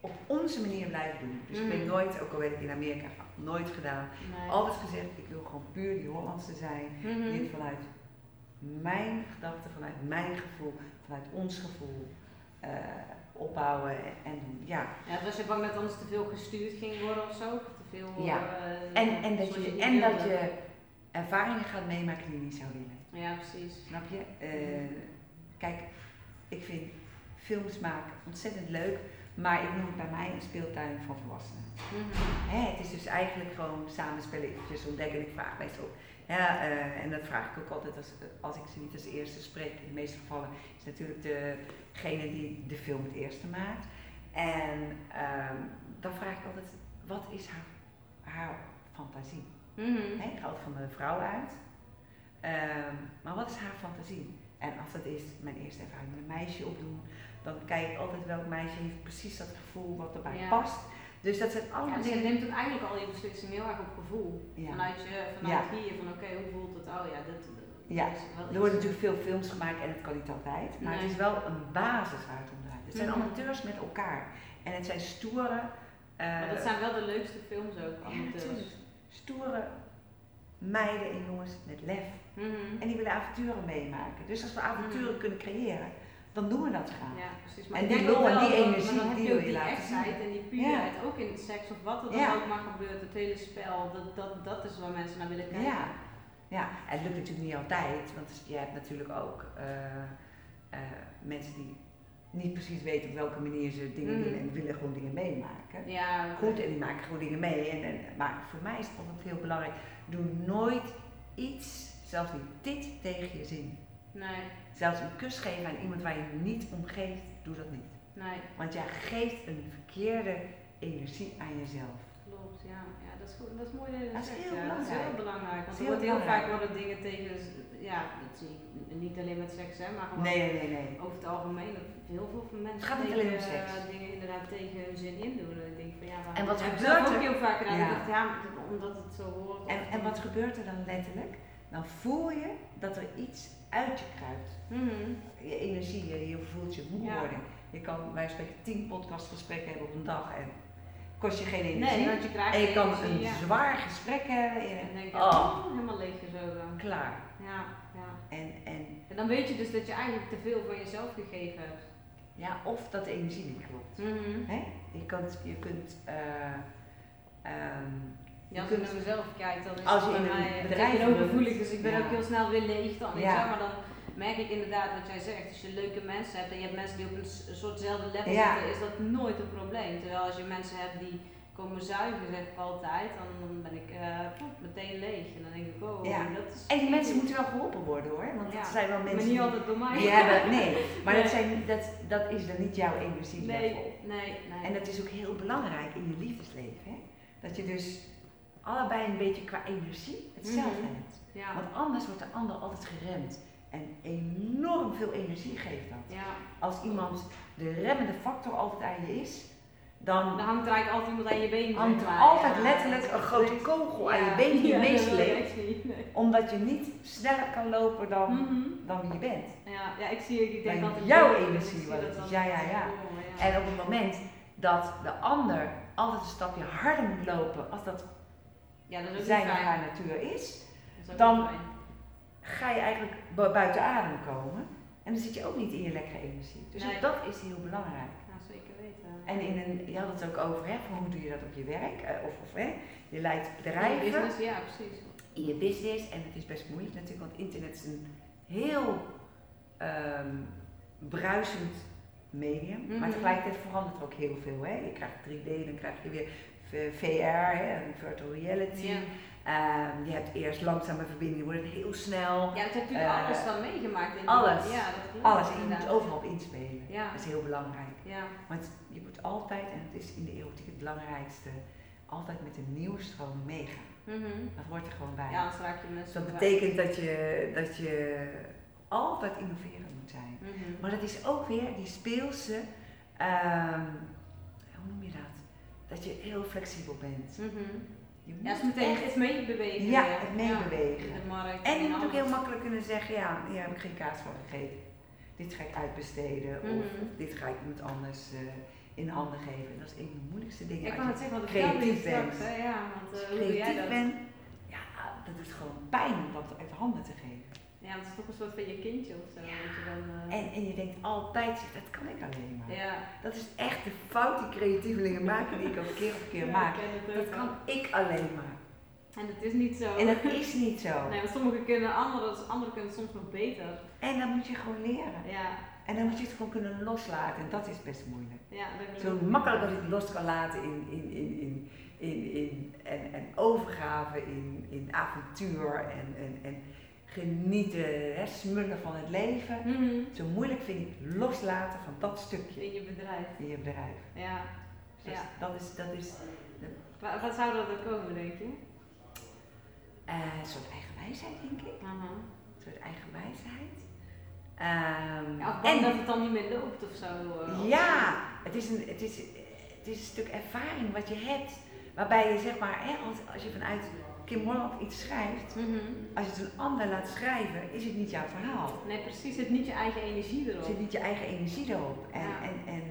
op onze manier blijven doen. Dus ik ben Mm. nooit, ook al werd ik in Amerika, nooit gedaan. nee. Altijd gezegd, ik wil gewoon puur die Hollandse zijn. Mhm. Dit vanuit mijn gedachten, vanuit mijn gevoel, vanuit ons gevoel eh, opbouwen en. Ja. Ja, was je bang dat anders te veel gestuurd ging worden of zo? Te veel, Ja. eh, En, en, dat, je, en dat je ervaringen gaat meemaken die je niet zou willen. Ja, precies. Snap je? Eh, kijk, ik vind films maken ontzettend leuk, maar ik noem het bij mij een speeltuin van volwassenen. Mhm. Hè, het is dus eigenlijk gewoon samenspelletjes ontdekken. En ik vraag meestal, ja, eh, en dat vraag ik ook altijd als, als ik ze niet als eerste spreek. In de meeste gevallen is natuurlijk degene die de film het eerste maakt. En ehm, dan vraag ik altijd, wat is haar, haar fantasie? Mhm. Hè, ik ga altijd van de vrouw uit. Ehm, maar wat is haar fantasie? En als dat is mijn eerste ervaring met een meisje opdoen, dan kijk ik altijd welk meisje heeft precies dat gevoel wat erbij Ja. past. Dus dat zijn Ja, allemaal dus je dingen. neemt ook eigenlijk al je beslissing heel erg op gevoel. Ja. Vanuit, je, vanuit hier, van oké, hoe voelt het? Oh ja, dit, dit Ja, Er worden natuurlijk veel films gemaakt en het kan niet altijd. Maar het is wel een basis waar het om draait. Het zijn Mhm. amateurs met elkaar. En het zijn stoere, eh, Maar dat zijn wel de leukste films ook, ja, amateurs. stoere meiden en jongens met lef. Mhm. En die willen avonturen meemaken. Dus als we avonturen kunnen creëren, dan doen we dat graag. Ja, precies. Maar En die lol en die energie, dan die wil je die laten zien. echtheid en die puurheid, ook in seks of wat er dan Ja. ook maar gebeurt, het hele spel, dat, dat, dat is waar mensen naar willen kijken. Ja. Ja, en het lukt natuurlijk niet altijd, want je hebt natuurlijk ook eh, eh, mensen die niet precies weten op welke manier ze dingen Mhm. doen en willen gewoon dingen meemaken. Ja, Goed, en die maken gewoon dingen mee. En, en, maar voor mij is het altijd heel belangrijk, doe nooit iets, zelfs niet dit, tegen je zin. Nee, Zelfs een kus geven aan iemand waar je niet om geeft, doe dat niet. nee, Want jij geeft een verkeerde energie aan jezelf. klopt. Ja, ja dat is goed. Dat is mooi dat je Dat is zegt, heel ja. Dat is belangrijk. heel belangrijk. Want er wordt heel heel vaak worden dingen tegen, ja, dat zie ik niet alleen met seks, hè, maar gewoon Nee, nee, nee, nee. over het algemeen. Heel veel mensen gaat tegen, alleen om seks. dingen inderdaad tegen hun zin in doen. En ik denk van ja, waar En wat gebeurt zelf ook er? heel vaak gedaan. Ja. Dacht, ja, omdat het zo hoort. En, en wat gebeurt er dan letterlijk? Dan voel je dat er iets uit je kruipt. Mhm. Je energie, je, je voelt je moe worden. Je kan bij spreken tien podcastgesprekken hebben op een dag en kost je geen energie. Nee, want je krijgt en je kan energie, een zwaar gesprek hebben en En dan denk je, oh, oh, helemaal leeggezogen. klaar. Ja, ja. En, en En dan weet je dus dat je eigenlijk te veel van jezelf gegeven hebt. ja, of dat de energie niet klopt. Hè? Je kunt, je kunt eh, ehm, Ja, als kunt- naar mezelf kijkt, dan is Als het je in een mij, bedrijf ik ben ook gevoelig, dus ik ben ja. ook heel snel weer leeg dan. Ja. je, Maar dan merk ik inderdaad wat jij zegt, als je leuke mensen hebt en je hebt mensen die op een soortzelfde level Ja. zitten, is dat nooit een probleem. Terwijl als je mensen hebt die komen zuigen, zeg ik altijd, dan dan ben ik eh, meteen leeg. En dan denk ik, oh, Ja. dat is En die niet mensen moeten wel geholpen worden hoor. Want dat zijn wel Maar mensen niet die, altijd door mij. die hebben. Nee, maar Nee. Dat, zijn, dat, dat is dan niet jouw energielevel. Nee, nee, nee. En dat is ook heel belangrijk in je liefdesleven. Hè? Dat je dus allebei een beetje qua energie hetzelfde Mhm. hebt. ja. Want anders wordt de ander altijd geremd. En enorm veel energie geeft dat. ja. Als iemand de remmende factor altijd aan je is, dan Dan hangt er eigenlijk altijd iemand aan je been. hangt er maar. altijd Ja, letterlijk dat een grote dat kogel aan je been die je dat meesleept. nee. Omdat je niet sneller kan lopen dan, Mhm. dan wie je bent. Ja, ja, ik zie ik denk altijd jouw energie wat dat het is. Ja, ja, ja. En op het moment dat de ander altijd een stapje harder moet lopen als dat Ja, dat is zijn fijn. haar natuur is, dan- ga je eigenlijk bu- buiten adem komen. En dan zit je ook niet in je lekkere energie. Dus Nee. dat is heel belangrijk. Ja, zeker weten. En in een, je had het ook over, hè, hoe doe je dat op je werk? eh, of, of hè, je leidt bedrijven business, ja, precies. in je business. En het is best moeilijk natuurlijk, want internet is een heel ehm, bruisend medium. Maar Mhm. tegelijkertijd verandert er ook heel veel. Hè. Je krijgt 3D, dan krijg je weer VR, hè, en virtual reality. Ja. Ehm, je hebt eerst langzame verbindingen, wordt het heel snel. Ja, dat heb natuurlijk Eh, alles van meegemaakt. In alles. Ja, dat Alles, en je inderdaad. moet overal op inspelen. Ja. Dat is heel belangrijk. Ja, Want je moet altijd, en het is in de erotiek het belangrijkste, altijd met een nieuwe stroom meegaan. mhm. Dat hoort er gewoon bij. ja anders raak je mensen dat betekent dat je, dat je altijd innoverend moet zijn. Mhm. Maar dat is ook weer die speelse, ehm, je dat? Je heel flexibel bent. Mhm. Je Ja, het is moet meteen echt- het meebewegen. Ja, het meebewegen. Ja, de markt En je moet ook heel makkelijk kunnen zeggen, ja, hier heb ik geen kaas van gegeten. Dit ga ik uitbesteden of, Mhm. of dit ga ik iemand anders eh, in handen geven. Dat is een van de moeilijkste dingen. Ik kan het zeggen, want ik creatief bent. hè, ja, want Als eh, doe jij creatief dat? bent, ja, dat doet gewoon pijn om dat uit de handen te geven. Ja, dat is toch een soort van je kindje of zo. Ja. je dan, eh, En, en je denkt altijd, dat kan ik alleen maar. ja. Dat is echt de fout die creatievelingen maken, die ik ook keer op keer Ja, maak. het Dat wel. kan ik alleen maar. En dat is niet zo. En dat is niet zo. Nee, want sommigen kunnen, anderen, anderen kunnen het soms nog beter. En dat moet je gewoon leren. Ja, En dan moet je het gewoon kunnen loslaten. En dat is best moeilijk. ja. dat Zo makkelijk als ik het los kan laten in, in, in, in, in, in en, en overgave, in, in avontuur en, en, en genieten, hè, smullen van het leven. Mhm. Zo moeilijk vind ik loslaten van dat stukje In je bedrijf. in je bedrijf. Ja. Dus Ja. dat is, dat is Wat, wat zou dat er komen, denk je? eh, een soort eigen wijsheid, denk ik. Een soort eigen wijsheid. Ehm, Ja, of bang en dat het dan niet meer loopt of zo. eh, Ja, het is, een, het, is, het is een stuk ervaring wat je hebt. Waarbij je zeg maar, hè, als, als je vanuit Kim Holland iets schrijft, Mhm. als je het een ander laat schrijven, is het niet jouw verhaal. Nee, precies. Het niet je eigen energie Er erop. zit niet je eigen energie erop. En, Ja. en, en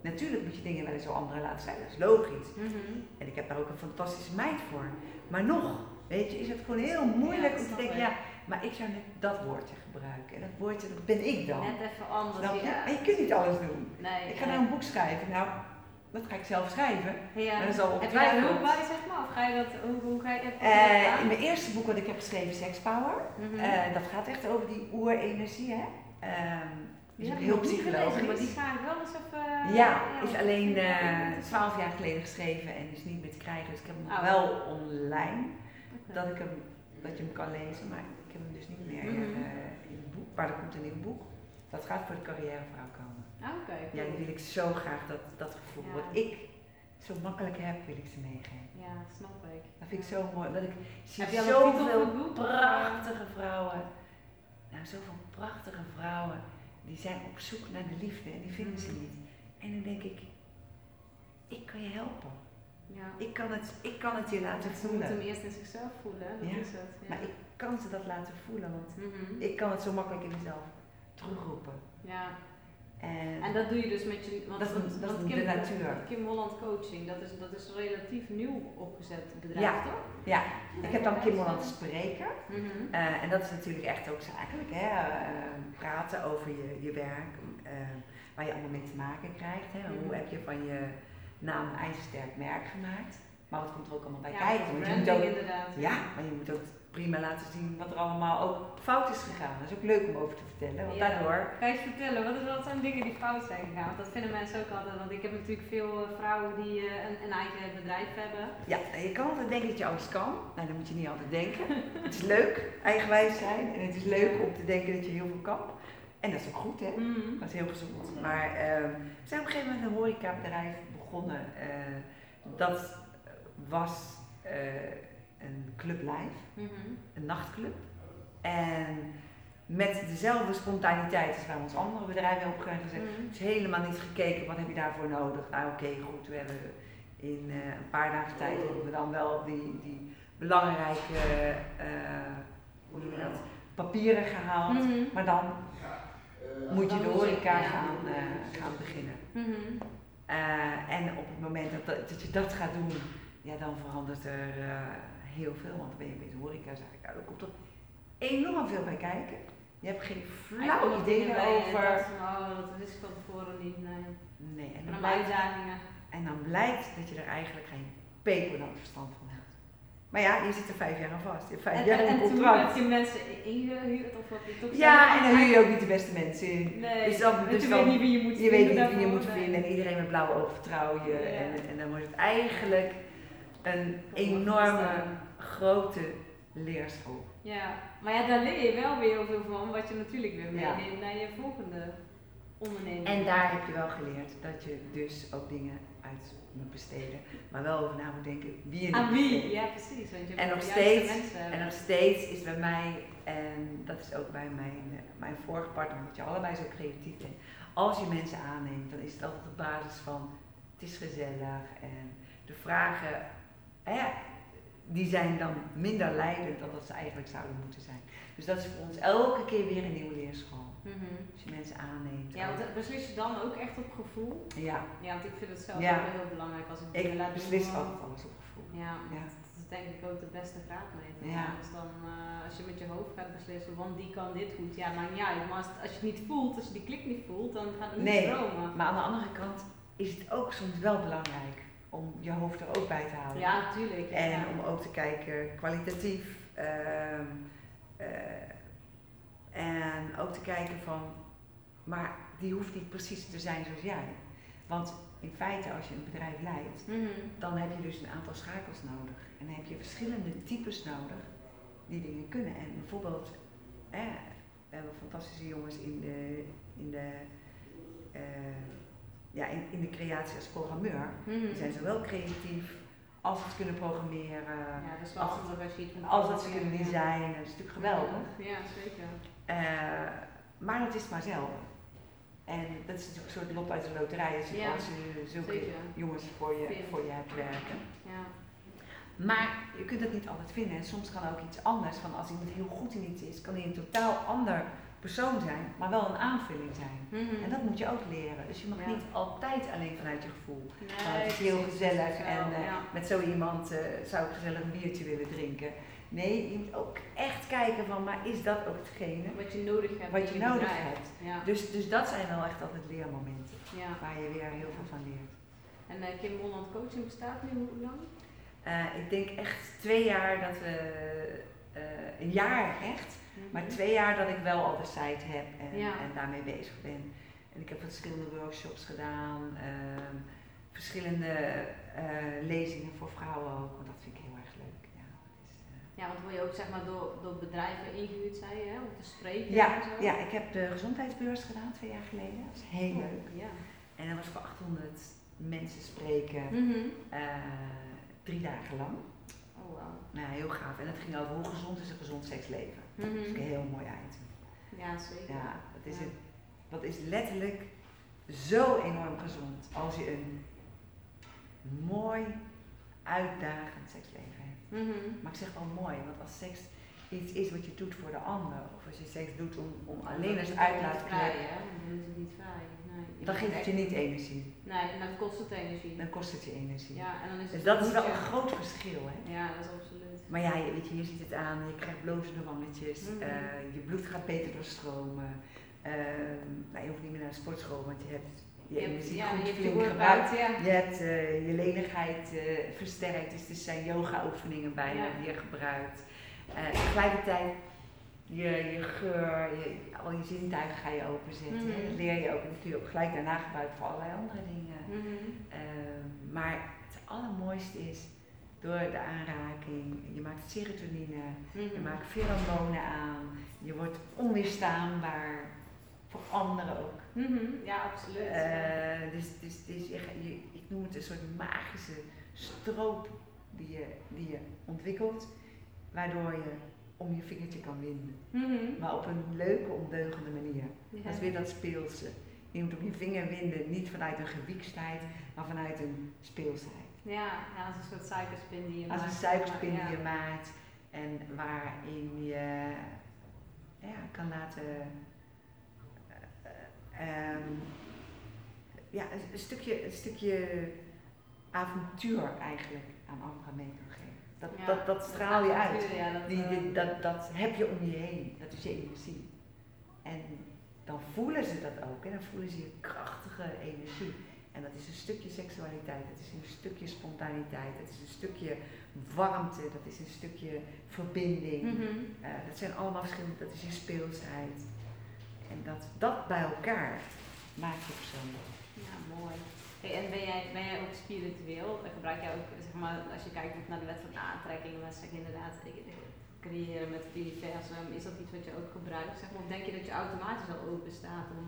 natuurlijk moet je dingen wel eens door anderen laten schrijven, dat is logisch. Mhm. En ik heb daar ook een fantastische meid voor. Maar nog, weet je, is het gewoon heel moeilijk Ja, om te denken, ja, maar ik zou net dat woordje gebruiken. En dat woordje, dat ben ik dan. Net even anders. Ja. Maar je kunt niet alles doen. Nee. Ik ga nee. nou een boek schrijven. Nou, dat ga ik zelf schrijven. Ja. Maar dat Heb jij ongetwijfeld. hulp bij, zeg maar? Of ga je dat, hoe, hoe ga je dat Eh, in mijn eerste boek wat ik heb geschreven, Sex Power, eh, dat gaat echt over die oerenergie. Hè? Ehm, Die is ik heel niet gelezen, psychologisch. maar die ga ik wel eens even... ja, is alleen ja, eh, twaalf jaar geleden geschreven en is niet meer te krijgen. Dus ik heb hem Oh. wel online, dat, ik hem, dat je hem kan lezen, maar ik heb hem dus niet meer Mhm. eh, in het boek. Maar er komt een nieuw boek. Dat gaat voor de carrièrevrouw komen. Oké, Ja, cool. die wil ik zo graag, dat, dat gevoel Ja. wat ik zo makkelijk heb, wil ik ze meegeven. Ja, snap ik. Dat vind ik zo mooi. Dat ik zie zoveel eh? prachtige vrouwen. Nou, zoveel prachtige vrouwen. Die zijn op zoek naar de liefde en die vinden ze Mhm. niet. En dan denk ik, ik kan je helpen. Ja. Ik kan het, ik kan het je laten Ze moeten voelen. hem eerst in zichzelf voelen, dat Ja. is het. Ja. Maar ik kan ze dat laten voelen, want Mhm. ik kan het zo makkelijk in mezelf terugroepen. ja. En, En dat doe je dus met je. Want, Dat want- dat is want de Kim, natuur. Kim Holland Coaching, dat is, dat is een relatief nieuw opgezet bedrijf, Ja. toch? ja, ik heb dan Kim Holland spreker. Mhm. Eh, en dat is natuurlijk echt ook zakelijk, hè? eh, praten over je, je werk, eh, waar je allemaal mee te maken krijgt. Hè? Hoe Mhm. heb je van je naam een ijzersterk merk gemaakt? Maar wat komt er ook allemaal bij ja, kijken? Want je moet ook, inderdaad. ja, maar je moet ook prima laten zien wat er allemaal ook fout is gegaan. Dat is ook leuk om over te vertellen, want Ja. daardoor... Kan je vertellen, wat, is, wat zijn dingen die fout zijn gegaan? Want dat vinden mensen ook altijd, want ik heb natuurlijk veel eh, vrouwen die eh, een, een eigen bedrijf hebben. Ja, je kan altijd denken dat je alles kan. Nou, dat moet je niet altijd denken. het is leuk, eigenwijs zijn. En het is leuk om te denken dat je heel veel kan. En dat is ook goed, hè? Mhm. Dat is heel gezond. Maar ehm, we zijn op een gegeven moment een horecabedrijf begonnen. eh, dat was een club live, Mhm. een nachtclub. En met dezelfde spontaniteit als bij ons andere bedrijven op zijn gezet. Mhm. Dus helemaal niet gekeken, wat heb je daarvoor nodig? Nou oké, goed, we hebben in eh, een paar dagen tijd hebben we dan wel die, die belangrijke, eh, hoe noem je dat, papieren gehaald. Mhm. Maar dan moet je de horeca gaan, eh, gaan beginnen. En op het moment dat, dat, dat je dat gaat doen, ja, dan verandert er heel veel. Want dan ben je bij de horeca, zeg ik, nou, er komt er enorm veel bij kijken. Je hebt geen flauw Eigenlijk idee je over. oh, dat wist ik van tevoren niet. Nee. Nee, en dan, blijkt, en dan blijkt dat je er eigenlijk geen pepernoot verstand van hebt. Maar ja, je zit er vijf jaar aan vast. Je hebt vijf En, jaar en, een en toen contract. heb je mensen ingehuurd of wat je toch Ja, en dan huur je ook niet de beste mensen in. Nee, Dus dan- dus je dan- weet niet wie je moet Je weet vinden niet wie je moet nee. vinden en iedereen met blauwe ogen vertrouw je. Ja. En, en dan wordt het eigenlijk een enorme. Grote leerschool. Ja, maar ja, daar leer je wel weer heel veel van, wat je natuurlijk weer meeneemt naar je volgende onderneming. En daar heb je wel geleerd dat je dus ook dingen uit moet besteden, maar wel over na moet denken wie je Aan wie? besteden. Ja, precies. Want je En nog steeds-. En nog steeds is bij mij, en dat is ook bij mijn, mijn vorige partner, omdat je allebei zo creatief bent. Als je mensen aanneemt, dan is het altijd op basis van het is gezellig en de vragen, die zijn dan minder leidend dan dat ze eigenlijk zouden moeten zijn. Dus dat is voor ons elke keer weer een nieuwe leerschool. Mhm. Als je mensen aanneemt. Ja, want beslis je dan ook echt op gevoel? ja, Ja, want ik vind het zelf Ja. ook heel belangrijk als ik dingen ik laat doen. beslis gewoon. altijd alles op gevoel. Ja, Ja. dat is denk ik ook de beste graadmeter. Ja. Dus dan, eh, als je met je hoofd gaat beslissen, want die kan dit goed, ja. Maar als, als je het niet voelt, als je die klik niet voelt, dan gaat het niet Nee. stromen. Maar aan de andere kant is het ook soms wel belangrijk om je hoofd er ook bij te houden. Ja, natuurlijk. En om ook te kijken kwalitatief. ehm, eh, en ook te kijken van, maar die hoeft niet precies te zijn zoals jij. Want in feite, als je een bedrijf leidt, Mhm. dan heb je dus een aantal schakels nodig. En dan heb je verschillende types nodig die dingen kunnen. En bijvoorbeeld, eh, we hebben fantastische jongens in de, in de, eh, ja, in, in de creatie als programmeur. Mhm. Die zijn zowel creatief als het kunnen programmeren. Ja, dat is wel als- anders als dat ze kunnen designen, dat is natuurlijk geweldig. Ja, zeker. Eh, maar het is maar zelden. En dat is natuurlijk een soort lot uit de loterij als je, Ja, als je zulke zeker. jongens voor je, voor je hebt werken. Ja. Maar je kunt het niet altijd vinden en soms kan ook iets anders. Van als iemand heel goed in iets is, kan hij een totaal ander persoon zijn, maar wel een aanvulling zijn. Mhm. En dat moet je ook leren. Dus je mag Ja. niet altijd alleen vanuit je gevoel. Nee, Van, het is heel gezellig en eh, ja. met zo iemand eh, zou ik gezellig een biertje willen drinken. Nee, je moet ook echt kijken van, maar is dat ook hetgene Wat je nodig hebt. wat je nodig hebt? Ja. Dus, dus dat zijn wel echt altijd leermomenten waar je weer heel veel van leert. En eh, Kim Holland Coaching bestaat nu hoe lang? Ik denk echt twee jaar dat we, een jaar echt, maar twee jaar dat ik wel al de site heb en. Ja. en daarmee bezig ben. En ik heb verschillende workshops gedaan, ehm, verschillende eh, lezingen voor vrouwen ook, want dat vind ik heel erg leuk. Ja, is, eh, Ja, want word je ook zeg maar door, door bedrijven ingehuurd, zei je, hè, om te spreken ja, en zo? ja, ik heb de gezondheidsbeurs gedaan twee jaar geleden, dat is heel Oh, leuk. Ja. En dat was voor 800 mensen spreken, Mhm. eh, drie dagen lang. Oh, wow. Nou, heel gaaf. En het ging over hoe gezond is een gezond seksleven. Dat is een heel mooi item. Ja, zeker. Ja, dat is, Ja. een, dat is letterlijk zo enorm gezond als je een mooi, uitdagend seksleven hebt. Mhm. Maar ik zeg wel mooi, want als seks iets is wat je doet voor de ander, of als je seks doet om, om alleen als uitlaatklep, hè? Dan is het niet vrij. Nee. Dan geeft het je niet energie. Nee, en dan kost het energie. Dan kost het je energie. Ja, en dan is het Dus dat is wel een groot verschil, hè? Ja, dat is absoluut. Maar ja, je, weet je, je ziet het aan, je krijgt blozende wangetjes, Mhm. eh, je bloed gaat beter doorstromen. Ehm, nou, je hoeft niet meer naar de sportschool, want je hebt je, energie ja, goed je flink gebruikt. ja. Je hebt eh, je lenigheid eh, versterkt, dus er zijn yoga-oefeningen bijna Ja. die je gebruikt. Tegelijkertijd, je, je geur, je, al je zintuigen ga je openzetten. Mhm. Dat leer je ook en dat kun je ook gelijk daarna gebruiken voor allerlei andere dingen. Mhm. Ehm, maar het allermooiste is door de aanraking, je maakt serotonine, je Mhm. maakt pheromonen aan, je wordt onweerstaanbaar voor anderen ook. Mhm. Ja, absoluut. Eh, dus dus, dus je, ga- je, ik noem het een soort magische stroop die je, die je ontwikkelt, waardoor je om je vingertje kan winden. Mhm. Maar op een leuke, ondeugende manier. Ja. Dat is weer dat speelse. Je moet op je vinger winden, niet vanuit een gewiekstheid, maar vanuit een speelsheid. Ja, ja, als een soort suikerspin die je Als een maakt. suikerspin Ja. die je maakt en waarin je ja, kan laten. eh, ehm, ja, een, een stukje, een stukje avontuur eigenlijk aan anderen mee kan geven. Dat, Ja, dat, dat straal je uit. Ja, dat, Die, eh, die- dat, dat heb je om je heen. Dat is je energie. En dan voelen ze dat ook. En dan voelen ze je krachtige energie. En dat is een stukje seksualiteit. Dat is een stukje spontaniteit. Dat is een stukje warmte. Dat is een stukje verbinding. mhm. Eh, dat zijn allemaal verschillende. Dat is je speelsheid. En dat, dat bij elkaar maakt je persoon. Ja, mooi. Hey, en ben jij, ben jij ook spiritueel? Gebruik jij ook, zeg maar, als je kijkt naar de wet van aantrekking, dan zeg inderdaad, creëren met het universum, is dat iets wat je ook gebruikt? Zeg maar, of denk je dat je automatisch al open staat om...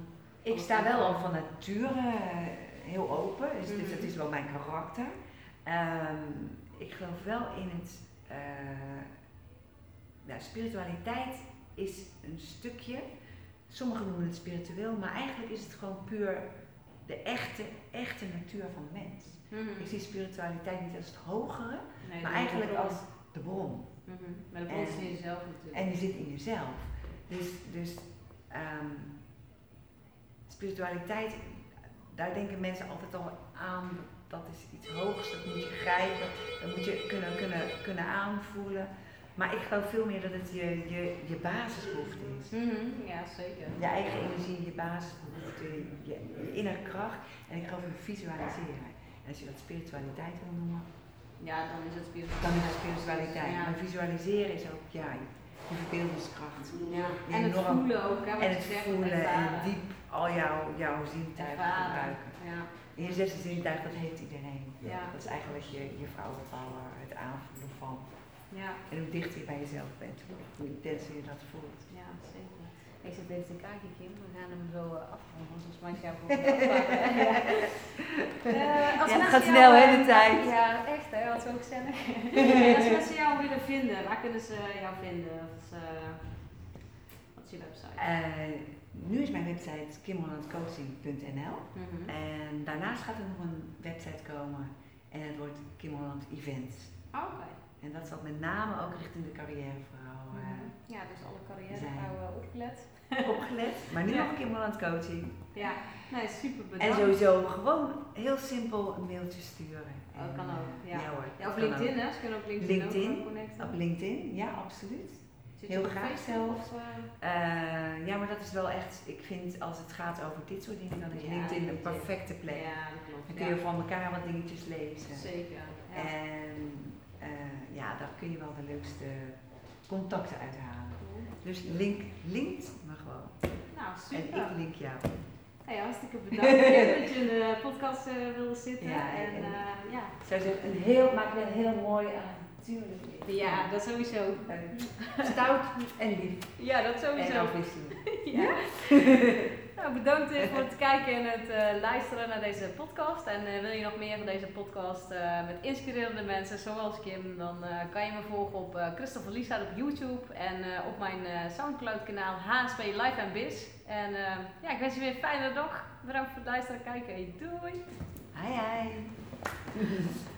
Ik sta wel al van nature eh, heel open, dus, dus Mhm. dat is wel mijn karakter. Ehm, ik geloof wel in het. ja, spiritualiteit is een stukje. Sommigen noemen het spiritueel, maar eigenlijk is het gewoon puur de echte, echte natuur van de mens. Mhm. Ik zie spiritualiteit niet als het hogere, Nee, maar eigenlijk als de bron. Mhm. Maar de bron is in jezelf natuurlijk. En die zit in jezelf. Dus, dus ehm, spiritualiteit, daar denken mensen altijd al aan. Dat is iets hoogs, dat moet je grijpen, dat moet je kunnen, kunnen, kunnen aanvoelen. Maar ik geloof veel meer dat het je, je, je basisbehoefte is. Mhm. Ja, zeker. Je eigen energie, je basisbehoefte, je, je kracht. En ik geloof in visualiseren. En als je dat spiritualiteit wil noemen, Ja, dan is het dan spiritueel. is het spiritualiteit. Ja. Maar visualiseren is ook ja, je verbeeldingskracht. Ja. En het voelen ook, hè, wat En je het voelen en diep al jouw, jouw zintuigen Ervaren. gebruiken. Ja. En je zesde zintuig, dat heeft iedereen. Ja. Dat is eigenlijk je, je vrouwenpower, het aanvoelen van. Ja. En hoe dichter je bij jezelf bent, hoe, intenser je dat voelt. Ja, zeker. Ik zit even te kijken, Kim. We gaan hem zo eh, afronden, want volgens mij is jouw. Eh, als Ja, het gaat snel, hè, eh, de tijd. Ja, echt hè, wat zou ik zeggen. als mensen jou willen vinden, waar kunnen ze jou vinden? Wat is, eh, wat is je website? Eh, nu is mijn website kimhollandcoaching.nl Mhm. en daarnaast gaat er nog een website komen en het wordt Kim Holland Events. Oh, Oké. En dat zal met name ook richting de carrièrevrouw eh, Mhm. Ja, dus alle carrière zijn. vrouwen opgelet. opgelet. Maar nu Ja. nog Kim Holland Coaching. Ja, nee, super En bedankt. sowieso gewoon heel simpel een mailtje sturen. Oh, En, kan ook, eh, ja. hoor, Ja, kan LinkedIn, ook. hè? Ze kunnen op LinkedIn, ook connecten. Op LinkedIn, ja, absoluut. Heel graag of, eh? Eh, ja, maar dat is wel echt, ik vind als het gaat over dit soort dingen, dan is Ja, LinkedIn een LinkedIn. perfecte plek. Ja, dat klopt. Dan kun je van elkaar wat dingetjes lezen. Zeker. Ja. En eh, ja, daar kun je wel de leukste contacten uithalen. Dus link, linkt me gewoon. Nou, En super. ik link jou. Hey, hartstikke bedankt dat je in de podcast wilde zitten. Ja, en en- ja. Zou zeggen, een heel, maak een heel mooi ja, dat sowieso. Stout en lief. Ja, dat En sowieso. afwisselend. Ja. nou, bedankt eh, voor het kijken en het eh, luisteren naar deze podcast. En eh, wil je nog meer van deze podcast met inspirerende mensen zoals Kim, dan kan je me volgen op Christopher Lieshout op YouTube en op mijn Soundcloud kanaal HSP Life and Biz. En ja, ik wens je weer een fijne dag. Bedankt voor het luisteren en kijken. Doei! Hi, hi.